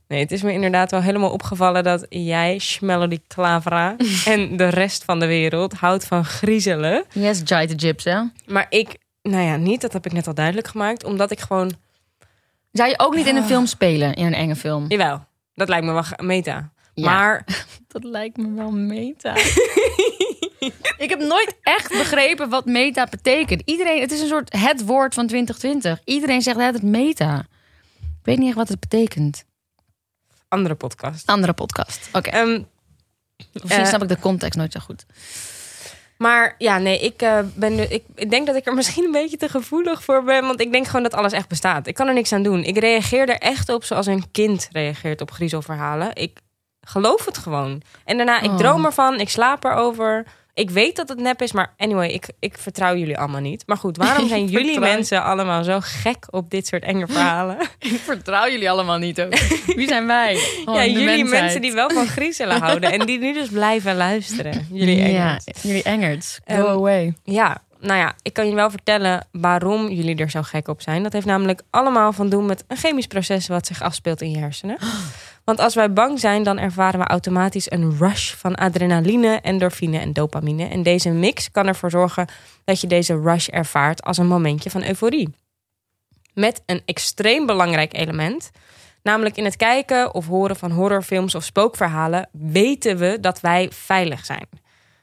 Nee, het is me inderdaad wel helemaal opgevallen dat jij, Schmelody Clavera en de rest van de wereld houdt van griezelen. Yes, Jai Gyps, hè? Maar ik, nou ja, niet, dat heb ik net al duidelijk gemaakt, omdat ik gewoon, Zou je ook niet in een film spelen, in een enge film? jawel, dat lijkt me wel meta. Ja. Maar Dat lijkt me wel meta. ik heb nooit echt begrepen wat meta betekent. Iedereen, het is een soort het woord van 2020. Iedereen zegt het meta. Ik weet niet echt wat het betekent. Andere podcast. Andere podcast. Oké. Ehm, Misschien eh, snap ik de context nooit zo goed. Maar ja, nee, ik, eh, ben, nu- ik, ik denk dat ik er misschien een beetje te gevoelig voor ben. Want ik denk gewoon dat alles echt bestaat. Ik kan er niks aan doen. Ik reageer er echt op zoals een kind reageert op griezelverhalen. Ik geloof het gewoon. En daarna, ik Oh. droom ervan, ik slaap erover. Ik weet dat het nep is, maar anyway, ik, ik vertrouw jullie allemaal niet. Maar goed, waarom zijn jullie vertrouw- mensen allemaal zo gek op dit soort enge verhalen? Ik vertrouw jullie allemaal niet ook. Wie zijn wij? Gewoon ja, jullie mensheid. mensen die wel van griezelen houden en die nu dus blijven luisteren. Jullie Ja, engels. jullie engerts. Go Ehm, away. Ja, nou ja, ik kan je wel vertellen waarom jullie er zo gek op zijn. Dat heeft namelijk allemaal van doen met een chemisch proces wat zich afspeelt in je hersenen. Want als wij bang zijn, dan ervaren we automatisch een rush van adrenaline, endorfine en dopamine. En deze mix kan ervoor zorgen dat je deze rush ervaart als een momentje van euforie. Met een extreem belangrijk element. Namelijk in het kijken of horen van horrorfilms of spookverhalen weten we dat wij veilig zijn.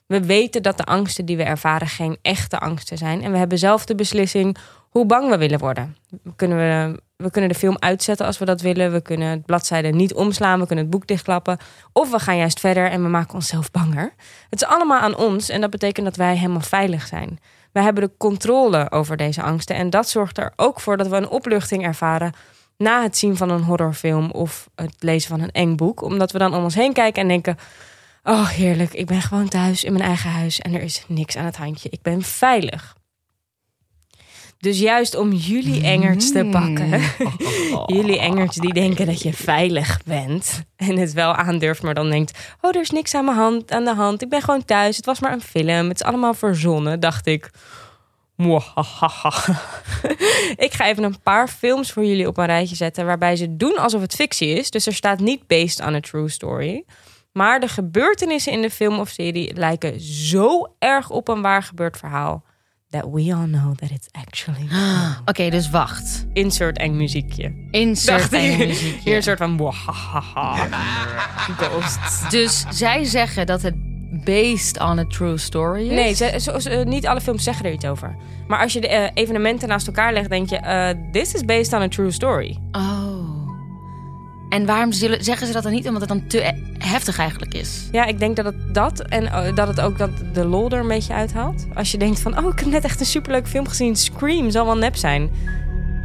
We weten dat de angsten die we ervaren geen echte angsten zijn. En we hebben zelf de beslissing hoe bang we willen worden. Kunnen, we, we kunnen de film uitzetten als we dat willen. We kunnen het bladzijde niet omslaan. We kunnen het boek dichtklappen. Of we gaan juist verder en we maken onszelf banger. Het is allemaal aan ons en dat betekent dat wij helemaal veilig zijn. Wij hebben de controle over deze angsten. En dat zorgt er ook voor dat we een opluchting ervaren na het zien van een horrorfilm of het lezen van een eng boek. Omdat we dan om ons heen kijken en denken... Oh, heerlijk. Ik ben gewoon thuis in mijn eigen huis en er is niks aan het handje. Ik ben veilig. Dus juist om jullie engerts te pakken. jullie engerts die denken dat je veilig bent. En het wel aandurft, maar dan denkt... Oh, er is niks aan, mijn hand, aan de hand. Ik ben gewoon thuis. Het was maar een film. Het is allemaal verzonnen, dacht ik. Ik ga even een paar films voor jullie op een rijtje zetten... waarbij ze doen alsof het fictie is. Dus er staat niet based on a true story... Maar de gebeurtenissen in de film of serie lijken zo erg op een waar gebeurd verhaal. That we all know that it's actually Oké, dus wacht. insert eng muziekje. Insert enge muziekje. Hier een soort van. Ghosts. Dus zij zeggen dat het based on a true story is? Nee, ze, niet alle films zeggen er iets over. Maar als je de eh, evenementen naast elkaar legt, denk je: eh, This is based on a true story. Oh. En waarom zullen, zeggen ze dat dan niet? Omdat het dan te heftig eigenlijk is. Ja, ik denk dat het dat en eh, dat het ook dat de lol er een beetje uithaalt. Als je denkt van, oh, ik heb net echt een superleuk film gezien. Scream zal wel nep zijn.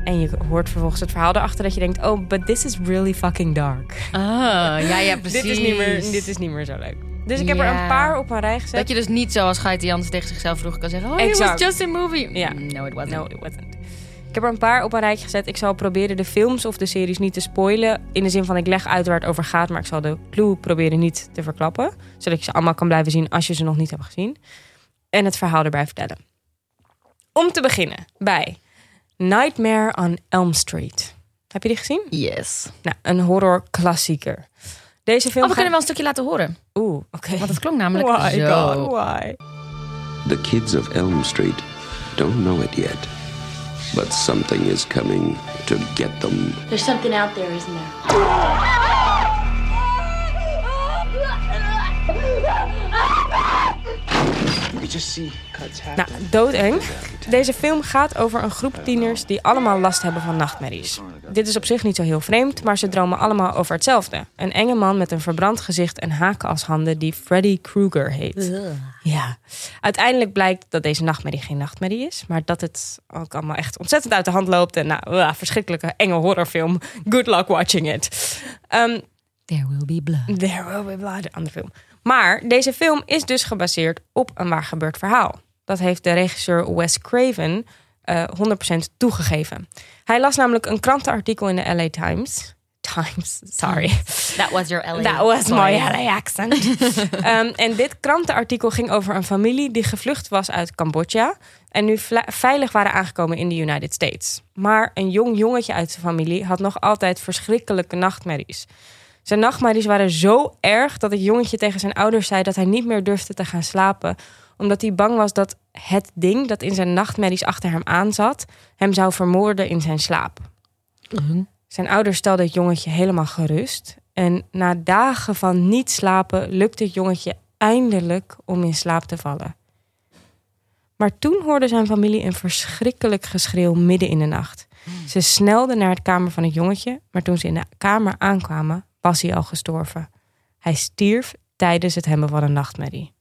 En je hoort vervolgens het verhaal erachter dat je denkt, oh, but this is really fucking dark. Ah, ja, ja, precies. dit, is niet meer, dit is niet meer zo leuk. Dus ik heb er een paar op een rij gezet. Dat je dus niet zoals Gaite Jans tegen zichzelf vroeger kan zeggen... Oh, it was just a movie. Ja. Mm, No, it wasn't. No, it wasn't. Ik heb er een paar op een rijtje gezet. Ik zal proberen de films of de series niet te spoilen. In de zin van ik leg uit waar het over gaat, maar ik zal de clue proberen niet te verklappen. Zodat je ze allemaal kan blijven zien als je ze nog niet hebt gezien. En het verhaal erbij vertellen. Om te beginnen bij Nightmare on Elm Street. Heb je die gezien? Yes. Nou, een horror klassieker. Deze film Oh, we kunnen wel een stukje laten horen. Oeh, oké. Want het klonk namelijk Why, zo. God, why? The kids of Elm Street don't know it yet. But something is coming to get them. There's something out there, isn't there? Nou, doodeng. Deze film gaat over een groep tieners die allemaal last hebben van nachtmerries. Dit is op zich niet zo heel vreemd, maar ze dromen allemaal over hetzelfde. Een enge man met een verbrand gezicht en haken als handen die Freddy Krueger heet. Ja. Uiteindelijk blijkt dat deze nachtmerrie geen nachtmerrie is, maar dat het ook allemaal echt ontzettend uit de hand loopt. En nou, uh, verschrikkelijke enge horrorfilm. Good luck watching it. Ehm, There will be blood. There will be blood, andere film. Maar deze film is dus gebaseerd op een waar gebeurd verhaal. Dat heeft de regisseur Wes Craven eh 100% toegegeven. Hij las namelijk een krantenartikel in de LA Times. Times, sorry. That was your LA. That was my. LA accent. Ehm, en dit krantenartikel ging over een familie die gevlucht was uit Cambodja. En nu veilig waren aangekomen in de United States. Maar een jong jongetje uit zijn familie had nog altijd verschrikkelijke nachtmerries. Zijn nachtmerries waren zo erg dat het jongetje tegen zijn ouders zei dat hij niet meer durfde te gaan slapen. Omdat hij bang was dat het ding dat in zijn nachtmerries achter hem aanzat, hem zou vermoorden in zijn slaap. Zijn ouders stelden het jongetje helemaal gerust. En na dagen van niet slapen lukte het jongetje eindelijk om in slaap te vallen. Maar toen hoorde zijn familie een verschrikkelijk geschreeuw midden in de nacht. Ze snelden naar het kamer van het jongetje, maar toen ze in de kamer aankwamen, was hij al gestorven. Hij stierf tijdens het hebben van een nachtmerrie.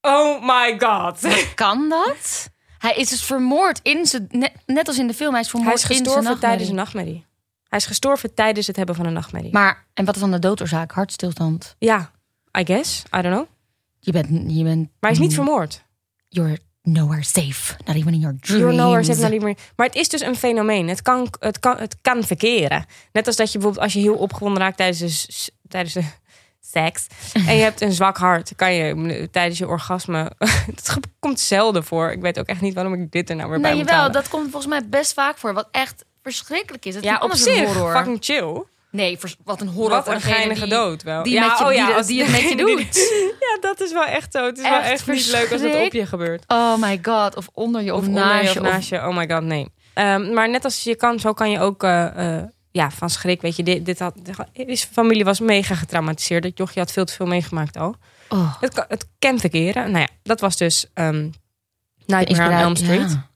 Oh my god. Kan dat? Hij is dus vermoord in zijn... Net, net als in de film, hij is vermoord Hij is in zijn gestorven nachtmerrie. tijdens een nachtmerrie. Hij is gestorven tijdens het hebben van een nachtmerrie. Maar, en wat is dan de doodoorzaak? Hartstilstand. ja, I guess. I don't know. Je bent... Je bent Maar hij is niet vermoord. You're nowhere safe. Not even in your dreams. You're nowhere safe, not even- Maar het is dus een fenomeen. Het kan, het, kan, het kan verkeren. Net als dat je bijvoorbeeld als je heel opgewonden raakt tijdens de, tijdens de seks. en je hebt een zwak hart. Kan je mm, tijdens je orgasme... Het ge- komt zelden voor. Ik weet ook echt niet waarom ik dit er nou weer bij Nee, moet jawel, halen. dat komt volgens mij best vaak voor. Wat echt verschrikkelijk is. Het is Ja, niet op zich. horror. Fucking chill. Nee, wat een horror Wat een geinige die- dood wel. Die, Ja, met je, oh ja, die, als die het met je doet. Ja, dat is wel echt zo. Het is wel Echt niet leuk als het op je gebeurt. Oh my god. Of onder je, of, naast je of of- naast je. Oh my god, nee. Ehm, maar net als je kan, zo kan je ook eh, eh, ja, van schrik, weet je, dit, dit had, deze familie was mega getraumatiseerd. Dat jochje had veel te veel meegemaakt al. Oh. Het, het kan verkeren. Nou ja, dat was dus ehm Nightmare on Elm Street. Ja.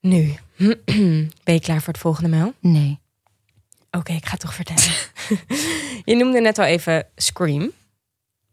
Nu, ben je klaar voor het volgende mail? Nee. Oké, ik ga het toch vertellen. je noemde net al even Scream.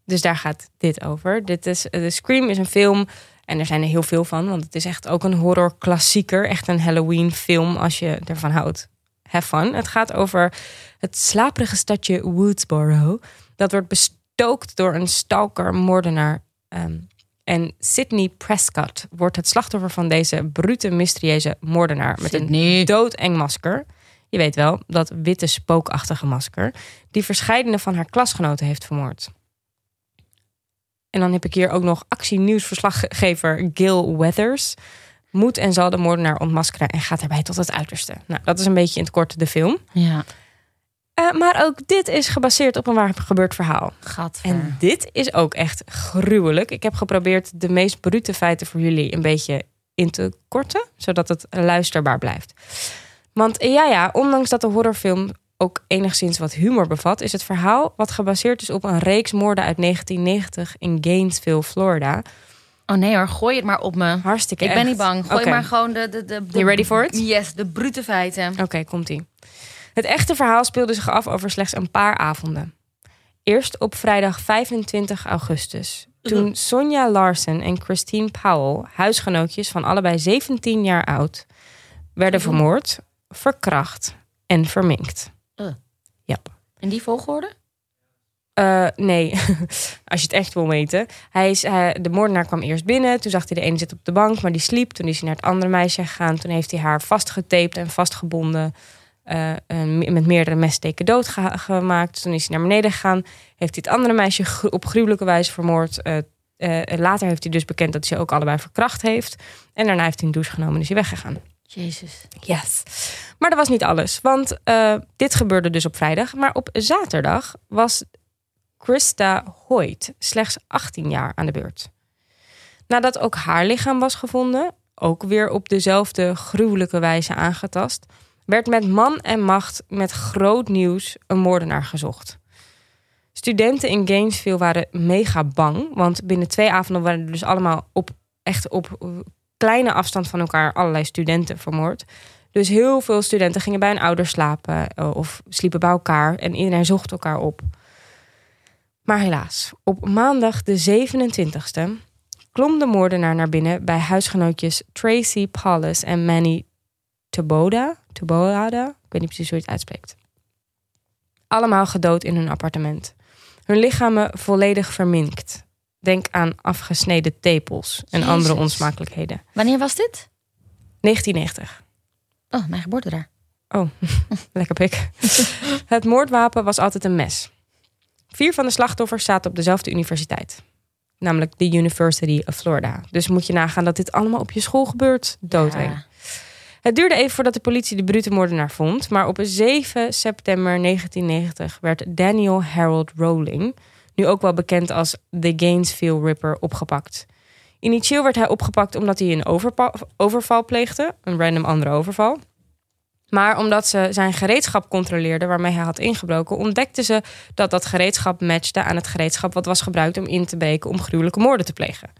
Dus daar gaat dit over. Dit is, de Scream is een film. En er zijn er heel veel van. Want het is echt ook een horror klassieker. Echt een Halloween film als je ervan houdt. Have fun. Het gaat over het slaperige stadje Woodsboro. Dat wordt bestookt door een stalker moordenaar. ehm, en Sidney Prescott wordt het slachtoffer van deze brute, mysterieuze moordenaar. Met een doodeng masker. Je weet wel, dat witte spookachtige masker. Die verscheidene van haar klasgenoten heeft vermoord. En dan heb ik hier ook nog actienieuwsverslaggever Gil Weathers. Moet en zal de moordenaar ontmaskeren en gaat daarbij tot het uiterste. Nou, dat is een beetje in het kort de film. Ja. Eh, maar ook dit is gebaseerd op een waar gebeurd verhaal. Gadver. En dit is ook echt gruwelijk. Ik heb geprobeerd de meest brute feiten voor jullie een beetje in te korten, zodat het luisterbaar blijft. Want ja, ja, ondanks dat de horrorfilm ook enigszins wat humor bevat, is het verhaal wat gebaseerd is op een reeks moorden uit 1990 in Gainesville, Florida. Oh nee hoor, gooi het maar op me. Hartstikke Ik ben niet bang. Gooi maar gewoon de... de, de, de You ready for it? Yes, de brute feiten. Oké, komt-ie. Het echte verhaal speelde zich af over slechts een paar avonden. Eerst op vrijdag 25 augustus. Toen Sonja Larsen en Christine Powell, huisgenootjes van allebei 17 jaar oud, werden vermoord, verkracht en verminkt. Uh. Ja. In die volgorde? Eh, nee, als je het echt wil weten. Hij is, hij- de moordenaar kwam eerst binnen. Toen zag hij de ene zitten op de bank, maar die sliep. Toen is hij naar het andere meisje gegaan. Toen heeft hij haar vastgetaped en vastgebonden. eh, en met meerdere messteken doodgemaakt. Toen is hij naar beneden gegaan. Heeft hij het andere meisje gru- op gruwelijke wijze vermoord. Eh, eh, later heeft hij dus bekend dat hij ze ook allebei verkracht heeft. En daarna heeft hij een douche genomen en is hij weggegaan. Jezus. Yes. Maar dat was niet alles. Want eh, dit gebeurde dus op vrijdag. Maar op zaterdag was Krista Hoyt slechts 18 jaar aan de beurt. Nadat ook haar lichaam was gevonden, ook weer op dezelfde gruwelijke wijze aangetast, werd met man en macht met groot nieuws een moordenaar gezocht. Studenten in Gainesville waren mega bang, want binnen twee avonden waren er dus allemaal op echt op kleine afstand van elkaar allerlei studenten vermoord. Dus heel veel studenten gingen bij hun ouders slapen eh, of sliepen bij elkaar en iedereen zocht elkaar op. Maar helaas, op maandag de 27e klom de moordenaar naar binnen bij huisgenootjes Tracy Paulus en Manny. Taboada, ik weet niet precies hoe je het uitspreekt. Allemaal gedood in hun appartement. Hun lichamen volledig verminkt. Denk aan afgesneden tepels en Jezus. andere onsmakelijkheden. Wanneer was dit? 1990. Oh, mijn geboorte daar. Oh, lekker pik. Het moordwapen was altijd een mes. Vier van de slachtoffers zaten op dezelfde universiteit. Namelijk de University of Florida. Dus moet je nagaan dat dit allemaal op je school gebeurt. Doodeng. Ja. Het duurde even voordat de politie de brute moordenaar vond. Maar op 7 september 1990 werd Daniel Harold Rowling, nu ook wel bekend als de Gainesville Ripper, opgepakt. Initieel werd hij opgepakt omdat hij een overval pleegde, een random andere overval. Maar omdat ze zijn gereedschap controleerden waarmee hij had ingebroken, ontdekten ze dat dat gereedschap matchte aan het gereedschap wat was gebruikt om in te breken om gruwelijke moorden te plegen.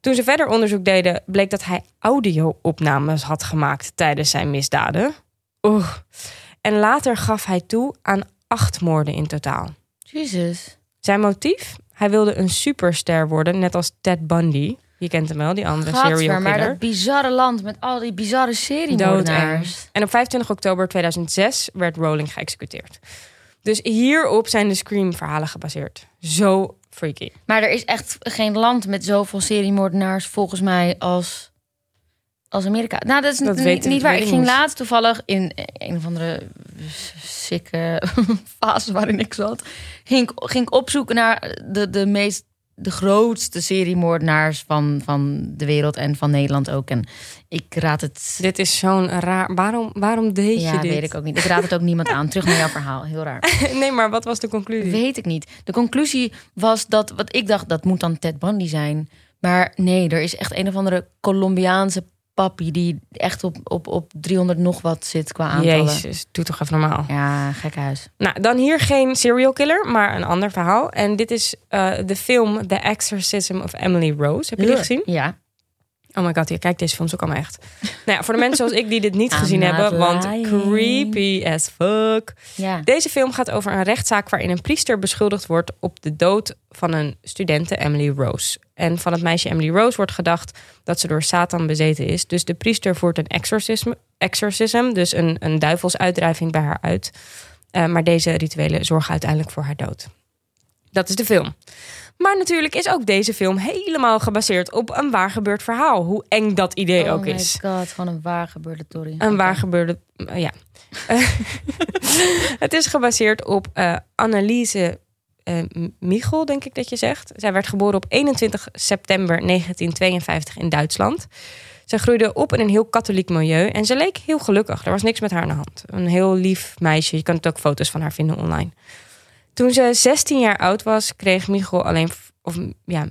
Toen ze verder onderzoek deden, bleek dat hij audio-opnames had gemaakt tijdens zijn misdaden. Oeh. En later gaf hij toe aan acht moorden in totaal. Jezus. Zijn motief? Hij wilde een superster worden, net als Ted Bundy. Je kent hem wel, die andere serial Gadver, maar killer. dat bizarre land met al die bizarre seriemoordenaars. En op 25 oktober 2006 werd Rowling geëxecuteerd. Dus hierop zijn de Scream-verhalen gebaseerd. Zo freaky. Maar er is echt geen land met zoveel seriemoordenaars volgens mij als, als Amerika. Nou, dat is Dat niet, niet waar. Ik ging laatst toevallig in een of andere sikke fase waarin ik zat. Ging, ik- ging opzoeken naar de, de meest de grootste seriemoordenaars van, van de wereld en van Nederland ook. En ik raad het. Dit is zo'n raar... Waarom, waarom deed ja, je dit? weet ik ook niet. Ik raad het ook niemand aan. Terug naar jouw verhaal. Heel raar. Nee, maar wat was de conclusie? Weet ik niet. De conclusie was dat, wat ik dacht, dat moet dan Ted Bundy zijn. Maar nee, er is echt een of andere Colombiaanse papi die echt op, op, op 300 nog wat zit qua aantallen. Jezus, doe toch even normaal. Ja, gek huis. Nou, dan hier geen serial killer, maar een ander verhaal. En dit is eh, de film The Exorcism of Emily Rose. Heb je die gezien? Ja. Oh my god, je kijkt deze films ook allemaal echt. Nou ja, voor de mensen zoals ik die dit niet gezien hebben, want creepy as fuck. ja. Deze film gaat over een rechtszaak waarin een priester beschuldigd wordt op de dood van een studente Emily Rose. En van het meisje Emily Rose wordt gedacht dat ze door Satan bezeten is. Dus de priester voert een exorcism, exorcism dus een, een duivelsuitdrijving bij haar uit. Eh, maar deze rituelen zorgen uiteindelijk voor haar dood. Dat is de film. Maar natuurlijk is ook deze film helemaal gebaseerd op een waar gebeurd verhaal. Hoe eng dat idee oh ook my is. god, van een waar gebeurde. Een waar gebeurde. eh, ja. het is gebaseerd op eh Anneliese eh, Michel, denk ik dat je zegt. Zij werd geboren op 21 september 1952 in Duitsland. Ze groeide op in een heel katholiek milieu en ze leek heel gelukkig. Er was niks met haar aan de hand. Een heel lief meisje. Je kan ook foto's van haar vinden online. Toen ze 16 jaar oud was, kreeg Michel alleen, of ja,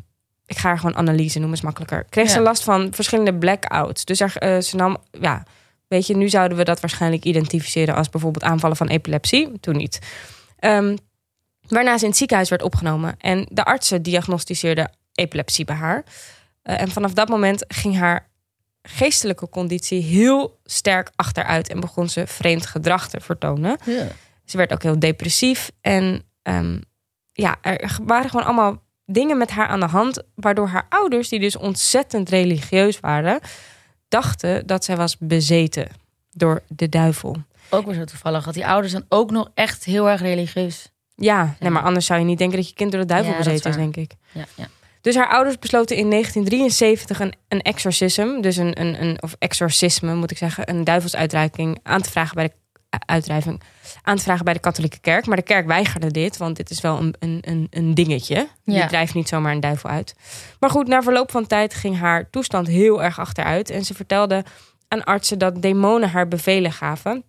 ik ga haar gewoon analyse noemen, is makkelijker. Kreeg ze Ja. last van verschillende blackouts. Dus er, eh, ze nam, ja, weet je, nu zouden we dat waarschijnlijk identificeren als bijvoorbeeld aanvallen van epilepsie. Toen niet. Ehm, waarna ze in het ziekenhuis werd opgenomen. En de artsen diagnosticeerden epilepsie bij haar. Eh, en vanaf dat moment ging haar geestelijke conditie heel sterk achteruit en begon ze vreemd gedrag te vertonen. Ze werd ook heel depressief. En ehm, ja, er waren gewoon allemaal dingen met haar aan de hand. Waardoor haar ouders, die dus ontzettend religieus waren, dachten dat zij was bezeten door de duivel. Ook weer zo toevallig. Dat die ouders dan ook nog echt heel erg religieus. Ja, nee, maar anders zou je niet denken dat je kind door de duivel Ja, bezeten is, denk ik. Ja, ja. Dus haar ouders besloten in 1973 een, een exorcism, dus een, een, een of exorcisme moet ik zeggen, een duivelsuitreiking aan te vragen bij de uitdrijving aan te vragen bij de katholieke kerk. Maar de kerk weigerde dit, want dit is wel een, een, een, dingetje. Je drijft niet zomaar een duivel uit. Maar goed, na verloop van tijd ging haar toestand heel erg achteruit. En ze vertelde aan artsen dat demonen haar bevelen gaven.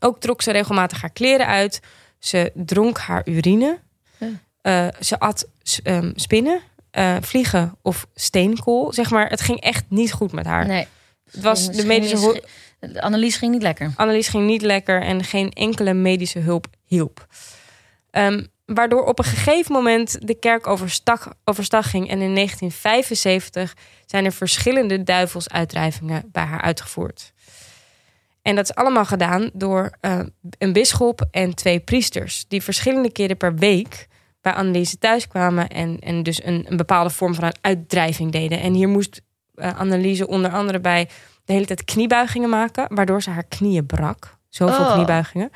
Ook trok ze regelmatig haar kleren uit. Ze dronk haar urine. Ja. Eh, ze at ehm, spinnen, eh, vliegen of steenkool. Zeg maar, het ging echt niet goed met haar. Nee. Het was de medische De analyse ging niet lekker. Annelies ging niet lekker en geen enkele medische hulp hielp. Ehm, waardoor op een gegeven moment de kerk overstag, overstag ging. En in 1975 zijn er verschillende duivelsuitdrijvingen bij haar uitgevoerd. En dat is allemaal gedaan door eh, een bisschop en twee priesters. Die verschillende keren per week bij Annelies thuis kwamen. En, en dus een, een bepaalde vorm van een uitdrijving deden. En hier moest Anneliese onder andere bij de hele tijd kniebuigingen maken. Waardoor ze haar knieën brak. Zoveel Oh. kniebuigingen.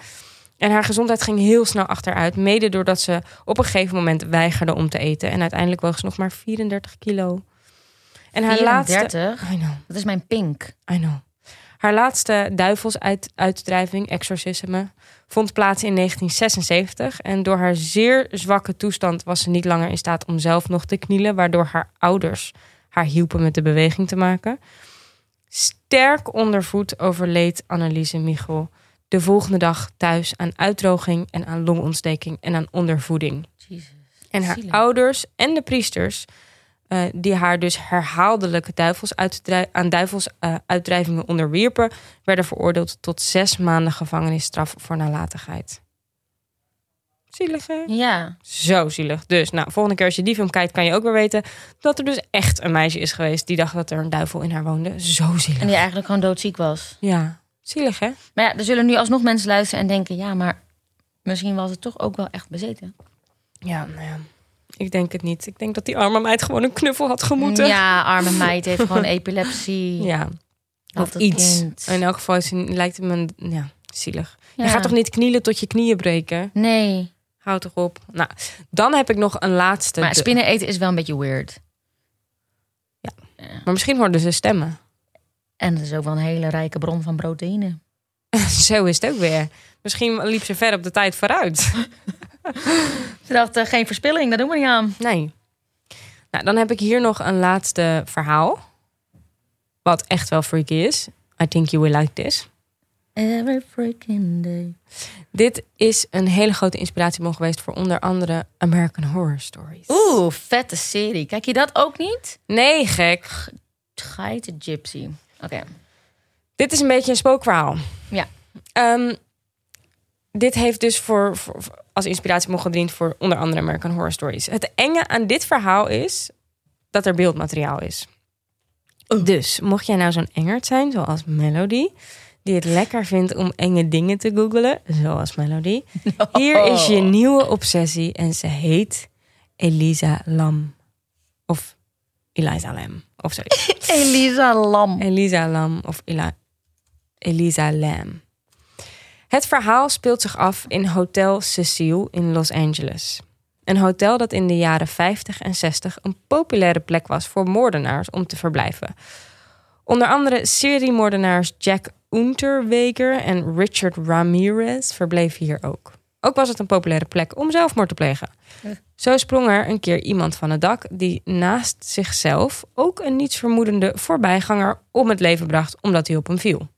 En haar gezondheid ging heel snel achteruit. Mede doordat ze op een gegeven moment weigerde om te eten. En uiteindelijk woog ze nog maar 34 kilo. En haar laatste... 34? I know. Dat is mijn pink. I know. Haar laatste duivelsuitdrijving, exorcisme, vond plaats in 1976. En door haar zeer zwakke toestand was ze niet langer in staat om zelf nog te knielen, waardoor haar ouders haar hielpen met de beweging te maken. Sterk ondervoed overleed Anneliese Michel de volgende dag thuis aan uitdroging en aan longontsteking en aan ondervoeding. Jezus. En haar Zielig. ouders en de priesters, eh, die haar dus herhaaldelijk duivels aan duivelsuitdrijvingen onderwierpen, werden veroordeeld tot zes maanden gevangenisstraf voor nalatigheid. Zielig, hè? Ja. Zo zielig. Dus, nou, volgende keer als je die film kijkt, kan je ook weer weten dat er dus echt een meisje is geweest die dacht dat er een duivel in haar woonde. Zo zielig. En die eigenlijk gewoon doodziek was. Ja, zielig, hè? Maar ja, er zullen nu alsnog mensen luisteren en denken... ja, maar misschien was het toch ook wel echt bezeten. Ja, nou ja. Ik denk het niet. Ik denk dat die arme meid gewoon een knuffel had gemoeten. Ja, arme meid heeft gewoon epilepsie. Ja, of iets. kind. In elk geval is, lijkt het me een- ja, zielig. Ja. Je gaat toch niet knielen tot je knieën breken? Nee. Houd toch op. Nou, dan heb ik nog een laatste. Maar spinnen eten is wel een beetje weird. Maar misschien hoorden ze stemmen. En het is ook wel een hele rijke bron van proteïne. Zo is het ook weer. Misschien liep ze ver op de tijd vooruit. Ze dachten, geen verspilling, dat doen we niet aan. Nee. Nou, dan heb ik hier nog een laatste verhaal. Wat echt wel freaky is. I think you will like this. Every freaking day. Dit is een hele grote inspiratiebron geweest voor onder andere American Horror Stories. Oeh, vette serie. Kijk je dat ook niet? Nee, gek. Geite Gypsy. Oké. Dit is een beetje een spookverhaal. Ja. Ehm, dit heeft dus voor, als inspiratiebron gediend voor onder andere American Horror Stories. Het enge aan dit verhaal is dat er beeldmateriaal is. Dus, mocht jij nou zo'n engert zijn, zoals Melody, die het lekker vindt om enge dingen te googelen, zoals Melody, hier is je nieuwe obsessie en ze heet Elisa Lam. Of Eliza Lam, of zoiets. Elisa Lam. Elisa Lam of Ela- Elisa Lam. Het verhaal speelt zich af in Hotel Cecile in Los Angeles. Een hotel dat in de jaren 50 en 60 een populaire plek was voor moordenaars om te verblijven. Onder andere seriemoordenaars Jack Unterweger en Richard Ramirez verbleven hier ook. Ook was het een populaire plek om zelfmoord te plegen. Zo sprong er een keer iemand van het dak die naast zichzelf ook een nietsvermoedende voorbijganger om het leven bracht omdat hij op hem viel.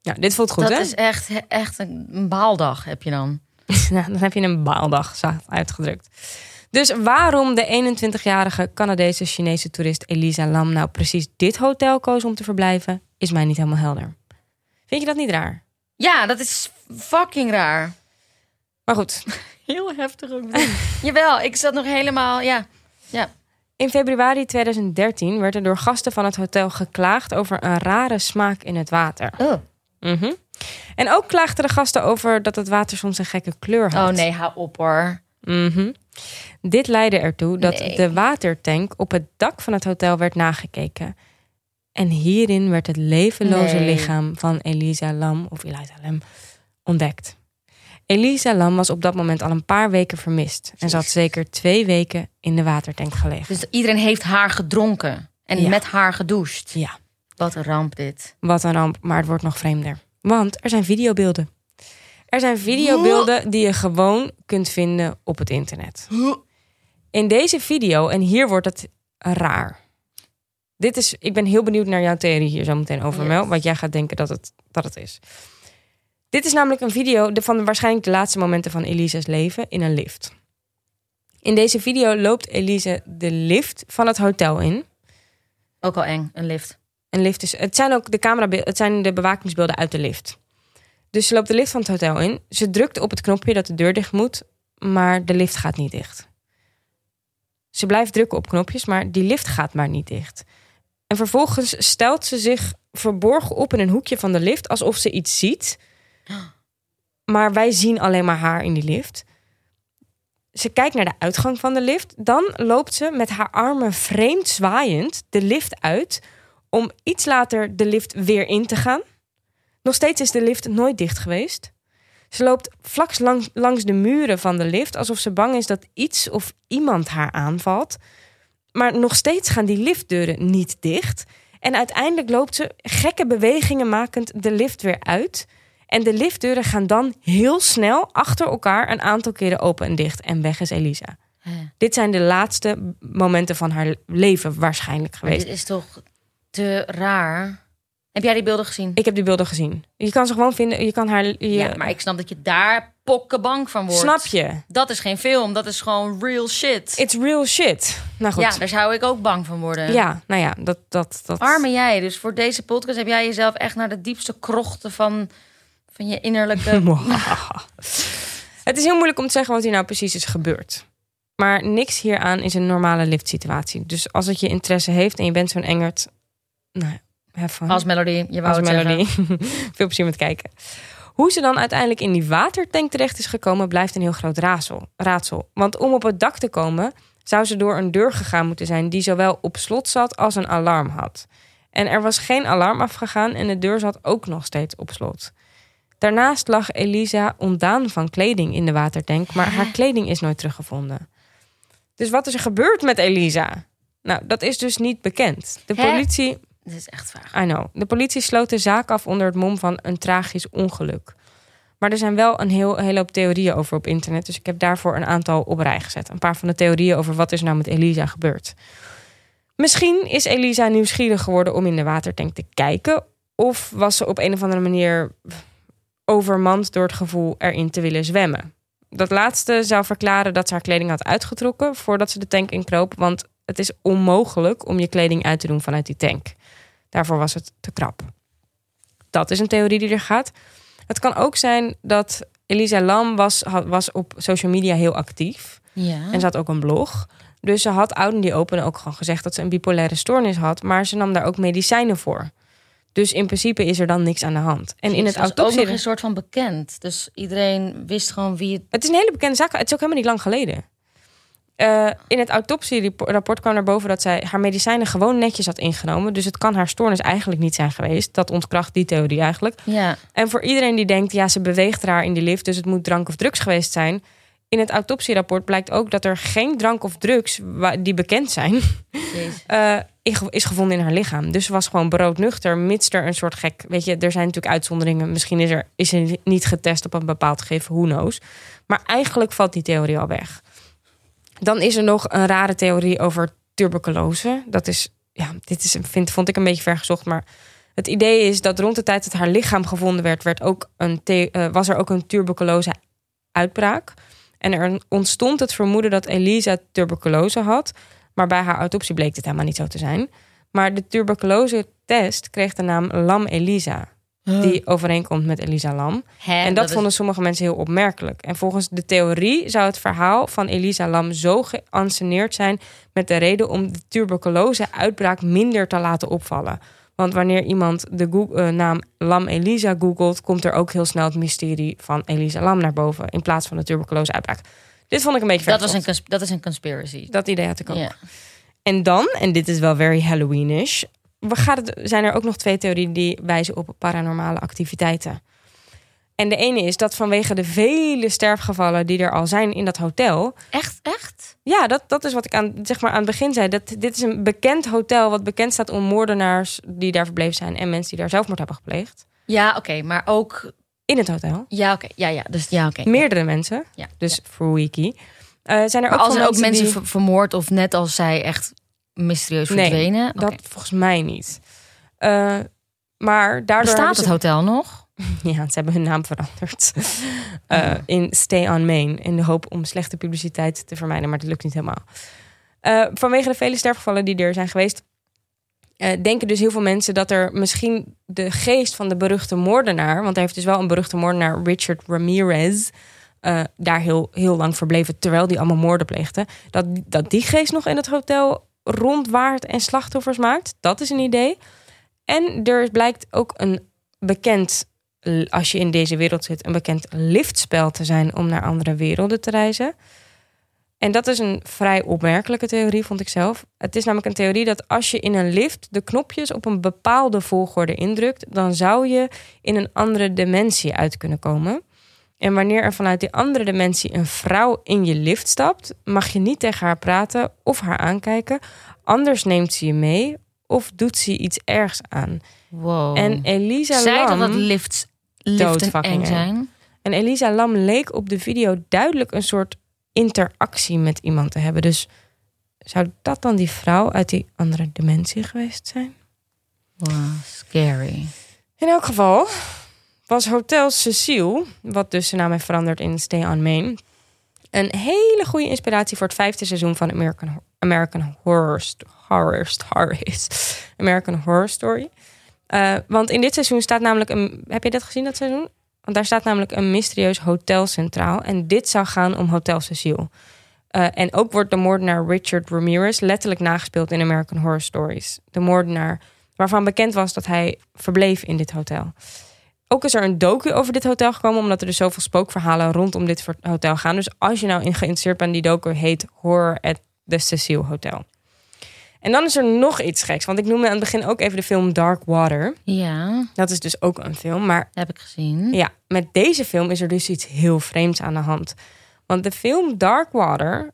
Ja, dit voelt goed, dat hè? is echt, echt een baaldag heb je dan. Nou, dan heb je een baaldag zacht uitgedrukt. Dus waarom de 21-jarige Canadese Chinese toerist Elisa Lam nou precies dit hotel koos om te verblijven, is mij niet helemaal helder. Vind je dat niet raar? Ja, dat is fucking raar. Maar goed, Heel heftig ook. Jawel, ik zat nog helemaal, ja. Ja. in februari 2013 werd er door gasten van het hotel geklaagd over een rare smaak in het water. Oh. Mhm. En ook klaagden de gasten over dat het water soms een gekke kleur had. oh nee, hou op hoor. Mhm. Dit leidde ertoe dat Nee. de watertank op het dak van het hotel werd nagekeken. En hierin werd het levenloze Nee. lichaam van Elisa Lam, of Eliza Lam, ontdekt. Elisa Lam was op dat moment al een paar weken vermist. En ze had zeker twee weken in de watertank gelegen. Dus iedereen heeft haar gedronken. En Ja. met haar gedoucht. Ja, Wat een ramp dit. wat een ramp, maar het wordt nog vreemder. Want er zijn videobeelden. Er zijn videobeelden die je gewoon kunt vinden op het internet. In deze video, en hier wordt het raar. Dit is, ik ben heel benieuwd naar jouw theorie hier zo meteen over, Yes. Mel. Wat jij gaat denken dat het, dat het is. Dit is namelijk een video de- van waarschijnlijk de laatste momenten van Elise's leven in een lift. In deze video loopt Elise de lift van het hotel in. Ook al eng, een lift. Een lift is, het zijn ook de camera, het zijn de bewakingsbeelden uit de lift. Dus ze loopt de lift van het hotel in. Ze drukt op het knopje dat de deur dicht moet, maar de lift gaat niet dicht. Ze blijft drukken op knopjes, maar die lift gaat maar niet dicht. En vervolgens stelt ze zich verborgen op in een hoekje van de lift alsof ze iets ziet. Maar wij zien alleen maar haar in die lift. Ze kijkt naar de uitgang van de lift. Dan loopt ze met haar armen vreemd zwaaiend de lift uit om iets later de lift weer in te gaan. Nog steeds is de lift nooit dicht geweest. Ze loopt vlak langs, langs de muren van de lift alsof ze bang is dat iets of iemand haar aanvalt. Maar nog steeds gaan die liftdeuren niet dicht. En uiteindelijk loopt ze gekke bewegingen makend de lift weer uit. En de liftdeuren gaan dan heel snel achter elkaar een aantal keren open en dicht. En weg is Elisa. Dit zijn de laatste momenten van haar leven waarschijnlijk Maar geweest. dit is toch te raar. Heb jij die beelden gezien? Ik heb die beelden gezien. Je kan ze gewoon vinden. Je kan haar. Je, Ja, maar ik snap dat je daar pokkenbang van wordt. snap je? Dat is geen film, dat is gewoon real shit. It's real shit. Nou goed. Ja, daar zou ik ook bang van worden. Ja, nou ja, dat. dat, dat... Arme jij. Dus voor deze podcast heb jij jezelf echt naar de diepste krochten van, van je innerlijke... Het is heel moeilijk om te zeggen wat hier nou precies is gebeurd. Maar niks hieraan is een normale liftsituatie. Dus als het je interesse heeft en je bent zo'n engert. Nou. Als Melody, je wou als Melody. Veel plezier met kijken. Hoe ze dan uiteindelijk in die watertank terecht is gekomen, blijft een heel groot raadsel. raadsel. Want om op het dak te komen, zou ze door een deur gegaan moeten zijn die zowel op slot zat als een alarm had. En er was geen alarm afgegaan en de deur zat ook nog steeds op slot. Daarnaast lag Elisa ontdaan van kleding in de watertank, maar haar kleding is nooit teruggevonden. Dus wat is er gebeurd met Elisa? Nou, dat is dus niet bekend. De politie Dit is echt vaag. I know. De politie sloot de zaak af onder het mom van een tragisch ongeluk. Maar er zijn wel een heel, hele hoop theorieën over op internet. Dus ik heb daarvoor een aantal op rij gezet. Een paar van de theorieën over wat is nou met Elisa gebeurd. Misschien is Elisa nieuwsgierig geworden om in de watertank te kijken. Of was ze op een of andere manier overmand door het gevoel erin te willen zwemmen. Dat laatste zou verklaren dat ze haar kleding had uitgetrokken voordat ze de tank inkroop. Want het is onmogelijk om je kleding uit te doen vanuit die tank. Daarvoor was het te krap. Dat is een theorie die er gaat. Het kan ook zijn dat Elisa Lam was, was op social media heel actief. Ja. En ze had ook een blog. Dus ze had out in die open ook gewoon gezegd dat ze een bipolaire stoornis had. Maar ze nam daar ook medicijnen voor. Dus in principe is er dan niks aan de hand. En in het autopsie... nog een soort van bekend. Dus iedereen wist gewoon wie het... Het is een hele bekende zaak. Het is ook helemaal niet lang geleden. Eh, in het autopsierapport kwam naar boven dat zij haar medicijnen gewoon netjes had ingenomen. Dus het kan haar stoornis eigenlijk niet zijn geweest. Dat ontkracht die theorie eigenlijk. Ja, En voor iedereen die denkt, ja, ze beweegt raar in die lift, dus het moet drank of drugs geweest zijn. In het autopsierapport blijkt ook dat er geen drank of drugs die bekend zijn, eh, is gevonden in haar lichaam. Dus ze was gewoon broodnuchter, mits er een soort gek... Weet je, er zijn natuurlijk uitzonderingen. Misschien is er, is er niet getest op een bepaald gegeven, who knows. Maar eigenlijk valt die theorie al weg. Dan is er nog een rare theorie over tuberculose. Dat is, ja, dit is, vind, vond ik een beetje vergezocht, maar het idee is dat rond de tijd dat haar lichaam gevonden werd, werd ook een eh, was er ook een tuberculose uitbraak. En er ontstond het vermoeden dat Elisa tuberculose had. Maar bij haar autopsie bleek dit helemaal niet zo te zijn. Maar de tuberculose-test kreeg de naam Lam Elisa. Die overeenkomt met Elisa Lam. Hè, En dat, vonden sommige mensen heel opmerkelijk. En volgens de theorie zou het verhaal van Elisa Lam zo geanceneerd zijn met de reden om de tuberculose-uitbraak minder te laten opvallen. Want wanneer iemand de eh, naam Lam Elisa googelt, komt er ook heel snel het mysterie van Elisa Lam naar boven in plaats van de tuberculose-uitbraak. Dit vond ik een beetje dat, was een dat is een conspiracy. Dat idee had ik ook. Ja. En dan, en dit is wel very Halloweenish, we gaan het, zijn er ook nog twee theorieën die wijzen op paranormale activiteiten. En de ene is dat vanwege de vele sterfgevallen die er al zijn in dat hotel. Echt, echt? Ja, dat, dat is wat ik aan, zeg maar aan het begin zei. Dat, dit is een bekend hotel wat bekend staat om moordenaars die daar verbleven zijn en mensen die daar zelfmoord hebben gepleegd. Ja, oké, maar ook... In het hotel. Ja, oké, ja, ja, dus ja, oké. Meerdere mensen. Ja, Dus voor Wiki. Eh, zijn er Maar ook als er ook mensen die- vermoord of net als zij echt mysterieus Nee, verdwenen? Dat volgens mij niet. Eh, maar daardoor Bestaat hebben het hotel nog? Ja, ze hebben hun naam veranderd. Eh, in Stay on Main. In de hoop om slechte publiciteit te vermijden. Maar dat lukt niet helemaal. Eh, vanwege de vele sterfgevallen die er zijn geweest. denken dus heel veel mensen dat er misschien de geest van de beruchte moordenaar. Want hij heeft dus wel een beruchte moordenaar, Richard Ramirez. daar heel, heel lang verbleven terwijl die allemaal moorden pleegde. Dat, dat die geest nog in het hotel rondwaart en slachtoffers maakt. Dat is een idee. En er blijkt ook een bekend als je in deze wereld zit, een bekend liftspel te zijn om naar andere werelden te reizen. En dat is een vrij opmerkelijke theorie, vond ik zelf. Het is namelijk een theorie dat als je in een lift de knopjes op een bepaalde volgorde indrukt, dan zou je in een andere dimensie uit kunnen komen. En wanneer er vanuit die andere dimensie een vrouw in je lift stapt, mag je niet tegen haar praten of haar aankijken. Anders neemt ze je mee of doet ze iets ergs aan. Wow. En Elisa Zij dat Lam... dat lifts, liften eng. zijn? En Elisa Lam leek op de video duidelijk een soort interactie met iemand te hebben. Dus zou dat dan die vrouw uit die andere dimensie geweest zijn? Wow, scary. In elk geval was Hotel Cecile, wat dus zijn naam heeft veranderd in Stay on Main, een hele goede inspiratie voor het vijfde seizoen van American, American Horror, Sto- Horror Stories. American Horror Story. Eh, want in dit seizoen staat namelijk een. Heb je dat gezien, dat seizoen? Want daar staat namelijk een mysterieus hotel centraal. En dit zou gaan om Hotel Cecile. Eh, en ook wordt de moordenaar Richard Ramirez letterlijk nagespeeld in American Horror Stories. De moordenaar waarvan bekend was dat hij verbleef in dit hotel. Ook is er een docu over dit hotel gekomen, omdat er dus zoveel spookverhalen rondom dit hotel gaan. Dus als je nou in geïnteresseerd bent, die docu heet Horror at the Cecile Hotel. En dan is er nog iets geks, want ik noemde aan het begin ook even de film Dark Water. Ja, Dat is dus ook een film, maar heb ik gezien. ja, met deze film is er dus iets heel vreemds aan de hand. Want de film Dark Water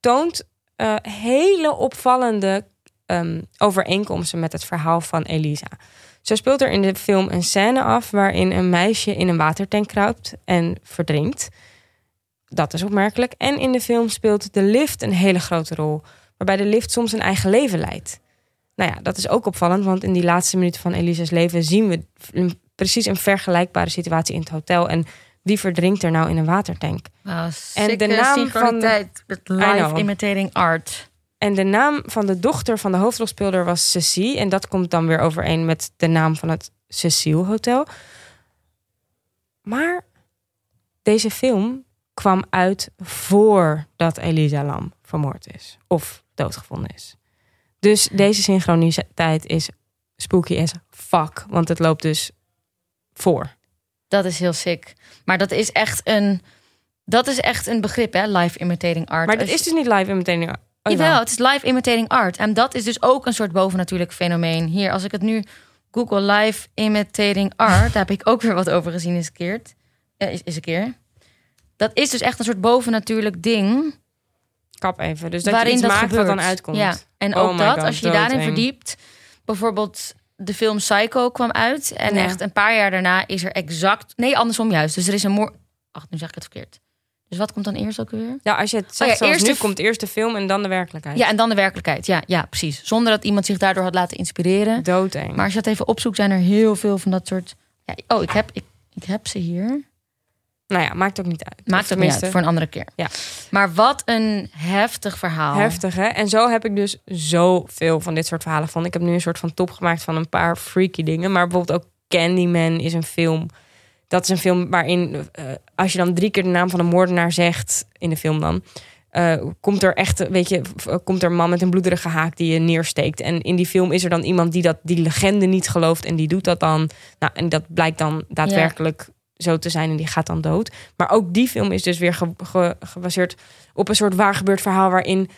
toont eh, hele opvallende ehm, overeenkomsten met het verhaal van Elisa. Zo speelt er in de film een scène af waarin een meisje in een watertank kruipt en verdrinkt. Dat is opmerkelijk. En in de film speelt de lift een hele grote rol, waarbij de lift soms een eigen leven leidt. Nou ja, dat is ook opvallend, want in die laatste minuten van Elisa's leven zien we precies een vergelijkbare situatie in het hotel. En wie verdrinkt er nou in een watertank? Wow, En de naam van de- met live imitating art. En de naam van de dochter van de hoofdrolspeler was Cecile. En dat komt dan weer overeen met de naam van het Cecile Hotel. Maar deze film kwam uit voordat Elisa Lam vermoord is. Of doodgevonden is. Dus deze synchroniteit is spooky as fuck. Want het loopt dus voor. Dat is heel sick. Maar dat is echt een, dat is echt een begrip, hè? Live imitating art. Maar dat is dus niet live meteen. Oh, Jawel, het is live imitating art. En dat is dus ook een soort bovennatuurlijk fenomeen. Hier, als ik het nu Google live imitating art, daar heb ik ook weer wat over gezien eens een keer. Eh, is, is een keer. Dat is dus echt een soort bovennatuurlijk ding. Kap even. Dus dat waarin je iets dat maakt gebeurt. wat dan uitkomt. Ja. En Oh ook dat, God, als je je daarin verdiept. Bijvoorbeeld de film Psycho kwam uit. En Ja. echt een paar jaar daarna is er exact... Nee, andersom juist. Dus er is een moord... Ach, nu zeg ik het verkeerd. Dus wat komt dan eerst ook weer? Ja, als je het zegt Oh ja, zoals eerst nu, komt eerst de film en dan de werkelijkheid. Ja, en dan de werkelijkheid. Ja, ja, precies. Zonder dat iemand zich daardoor had laten inspireren. Doodeng. Maar als je dat even opzoekt, zijn er heel veel van dat soort... Ja, oh, ik heb, ik, ik heb ze hier. Nou ja, maakt ook niet uit. Maakt het niet uit, voor een andere keer. Ja. Maar wat een heftig verhaal. Heftig, hè? En zo heb ik dus zoveel van dit soort verhalen van. Ik heb nu een soort van top gemaakt van een paar freaky dingen. Maar bijvoorbeeld ook Candyman is een film. Dat is een film waarin, eh, als je dan drie keer de naam van een moordenaar zegt, in de film dan, eh, komt er echt, weet je, eh, komt er een man met een bloederige haak die je neersteekt. En in die film is er dan iemand die dat, die legende niet gelooft en die doet dat dan. Nou, en dat blijkt dan daadwerkelijk zo te zijn en die gaat dan dood. Maar ook die film is dus weer ge- ge- gebaseerd op een soort waar gebeurd verhaal waarin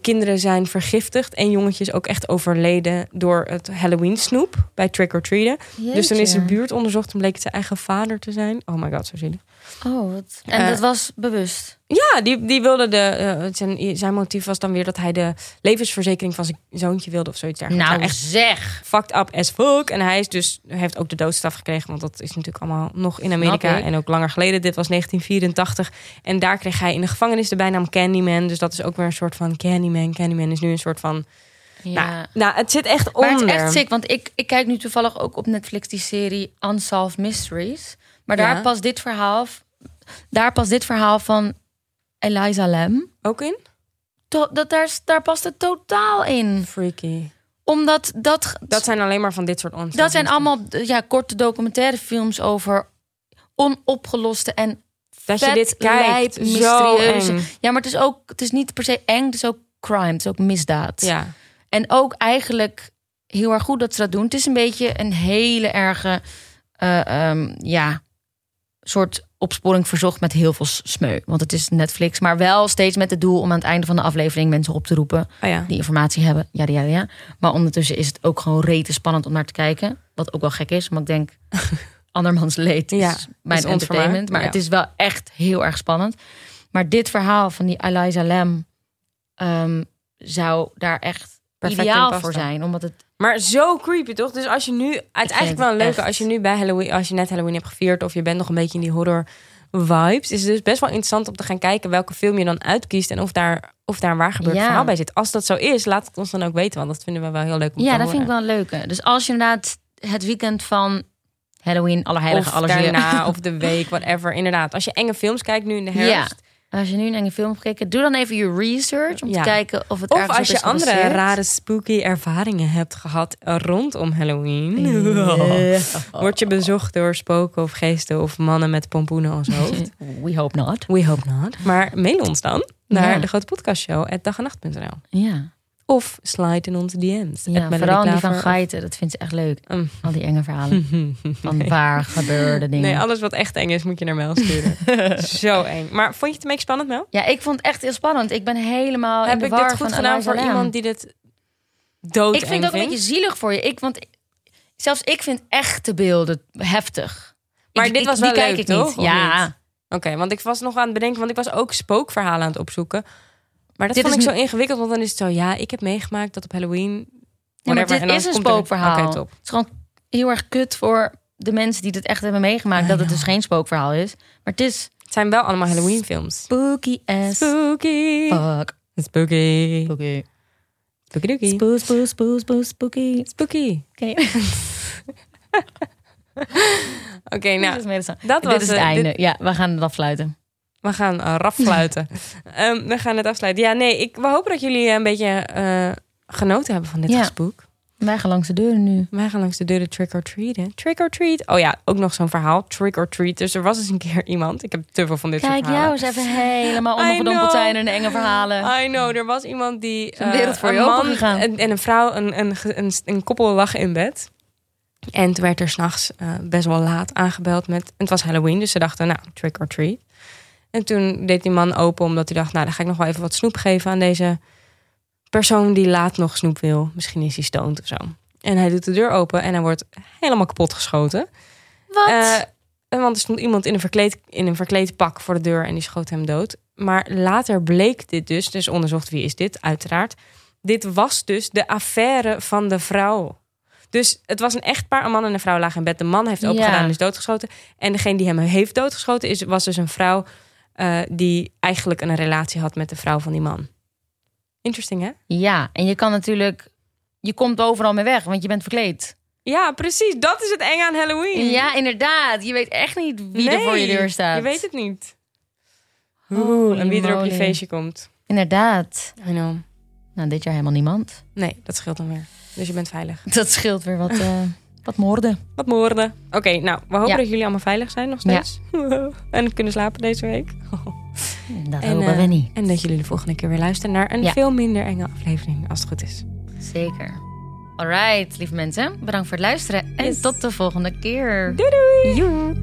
kinderen zijn vergiftigd en jongetjes ook echt overleden door het Halloween snoep bij trick or treaten. Dus toen is de buurt onderzocht en bleek het zijn eigen vader te zijn. Oh my god, zo zielig. Oh, wat... En Eh, dat was bewust. Ja, die, die wilde de. eh, zijn, zijn motief was dan weer dat hij de levensverzekering van zijn zoontje wilde of zoiets dergelijks. Nou, echt zeg. fucked up as fuck. En hij is dus, hij heeft ook de doodstraf gekregen, want dat is natuurlijk allemaal nog in Amerika ik. en ook langer geleden. Dit was 1984. En daar kreeg hij in de gevangenis de bijnaam Candyman. Dus dat is ook weer een soort van Candyman. Candyman is nu een soort van. Ja. Nou, nou, het zit echt Maar onder. het is echt sick, want ik, ik kijk nu toevallig ook op Netflix die serie Unsolved Mysteries. Maar daar Ja. past dit verhaal, daar past dit verhaal van Eliza Lam. Ook in? To- dat daar, daar past het totaal in. Freaky. Omdat dat, Dat zijn alleen maar van dit soort onzin. dat zijn allemaal ja, korte documentaire films over onopgeloste en Dat je vet dit kijkt. lijp, Zo mysterieuze- eng. Ja, maar het is ook, het is niet per se eng, het is ook crime, het is ook misdaad. Ja. En ook eigenlijk heel erg goed dat ze dat doen. Het is een beetje een hele erge, eh, ehm, ja, soort opsporing verzocht met heel veel smeu. Want het is Netflix, maar wel steeds met het doel om aan het einde van de aflevering mensen op te roepen Oh ja. die informatie hebben. Ja, ja, ja. Maar ondertussen is het ook gewoon rete spannend om naar te kijken. Wat ook wel gek is, maar ik denk andermans leed is Ja, mijn is entertainment. Maar ja. het is wel echt heel erg spannend. Maar dit verhaal van die Eliza Lam ehm, zou daar echt ideaal voor zijn. Omdat het Maar zo creepy toch? Dus als je nu. Het is eigenlijk het wel een leuke. echt. Als je nu bij Halloween. Als je net Halloween hebt gevierd. of je bent nog een beetje in die horror vibes. Is het dus best wel interessant om te gaan kijken welke film je dan uitkiest. en of daar, of daar een waar gebeurd Ja. verhaal bij zit. Als dat zo is, laat het ons dan ook weten. Want dat vinden we wel heel leuk om ja, te dat vind ik wel een leuke. Dus als je inderdaad het weekend van Halloween, Allerheiligen, Of Allerzielen... daarna, of de week, whatever. Inderdaad. Als je enge films kijkt nu in de herfst. Als je nu een film hebt gekeken, doe dan even je research om Ja. te kijken of het Of als je andere gebaseerd. rare spooky ervaringen hebt gehad rondom Halloween. Ja. Word je bezocht door spoken of geesten of mannen met pompoenen als hoofd? We hope not. We hope not. Maar mail ons dan naar Ja. de grote podcastshow at dagenacht.nl. Ja, Of slide in onze DM's. ja vooral die van geiten. Dat vindt ze echt leuk. Mm. Al die enge verhalen. Van waar gebeurde dingen. Nee, alles wat echt eng is moet je naar Mel sturen. Zo eng. Maar vond je het een beetje spannend, Mel? Ja, ik vond het echt heel spannend. Ik ben helemaal in Heb de ik war dit goed gedaan voor iemand die dit dood Ik vind het ook een beetje zielig voor je. Ik, want zelfs ik vind echte beelden heftig. Maar Ik- dit ik- was die wel kijk leuk, ik toch? niet. Ja? Oké, want ik was nog aan het bedenken, want ik was ook spookverhalen aan het opzoeken. Maar dat Dit vond ik zo ingewikkeld, want dan is het zo, ja, ik heb meegemaakt dat op Halloween. Ja, maar dit is een er- spookverhaal. Oké. Het is gewoon heel erg kut voor de mensen die dit echt hebben meegemaakt. Dat het dus geen spookverhaal is. Maar het is Het zijn wel allemaal Halloween films. spooky as Spooky. fuck. Spooky. Spooky. Spooky dookie. Spook, spook, spook, spook, spooky. Spooky. Oké, Oké, nou, Dit is dat was dit is het einde. dit- Ja, we gaan het afsluiten. We gaan uh, rafsluiten. Ehm, we gaan het afsluiten. Ja, nee, ik, we hopen dat jullie een beetje eh, genoten hebben van dit Ja. gespook. Wij gaan langs de deuren nu. Wij gaan langs de deuren trick or treaten. Trick or treat. Oh ja, ook nog zo'n verhaal. Trick or treat. Dus er was eens een keer iemand. Ik heb te veel van dit Kijk, soort jou eens even helemaal ondergedompeld zijn in enge verhalen. I know, er was iemand die... een eh, wereld voor een je man. En, en een vrouw, een, een, een, een koppel lag in bed. En toen werd er s'nachts uh, best wel laat aangebeld met... Het was Halloween, dus ze dachten, nou, trick or treat. En toen deed die man open, omdat hij dacht... Nou, dan ga ik nog wel even wat snoep geven aan deze persoon die laat nog snoep wil. Misschien is hij stoned of zo. En hij doet de deur open en hij wordt helemaal kapot geschoten. Wat? Eh, want er stond iemand in een, verkleed, in een verkleed pak voor de deur en die schoot hem dood. Maar later bleek dit dus, dus onderzocht wie is dit, uiteraard. dit was dus de affaire van de vrouw. Dus het was een echtpaar, een man en een vrouw lagen in bed. De man heeft open Ja. gedaan en is doodgeschoten. En degene die hem heeft doodgeschoten is, was dus een vrouw eh, die eigenlijk een relatie had met de vrouw van die man. Interesting, hè? Ja, en je kan natuurlijk... Je komt overal mee weg, want je bent verkleed. Ja, precies. Dat is het eng aan Halloween. Ja, inderdaad. Je weet echt niet wie er voor je deur staat. Je weet het niet. Oeh, en wie er op je feestje komt. Inderdaad. I know. Nou, dit jaar helemaal niemand. Nee, dat scheelt dan weer. Dus je bent veilig. Dat scheelt weer wat, eh, wat moorden. Wat moorden. Oké, nou, we hopen Ja. dat jullie allemaal veilig zijn nog steeds. en kunnen slapen deze week. Dat En, hopen we eh, niet. En dat jullie de volgende keer weer luisteren naar een Ja. veel minder enge aflevering, als het goed is. Zeker. Alright, lieve mensen. Bedankt voor het luisteren. En Yes. tot de volgende keer. Doei doei! Joe.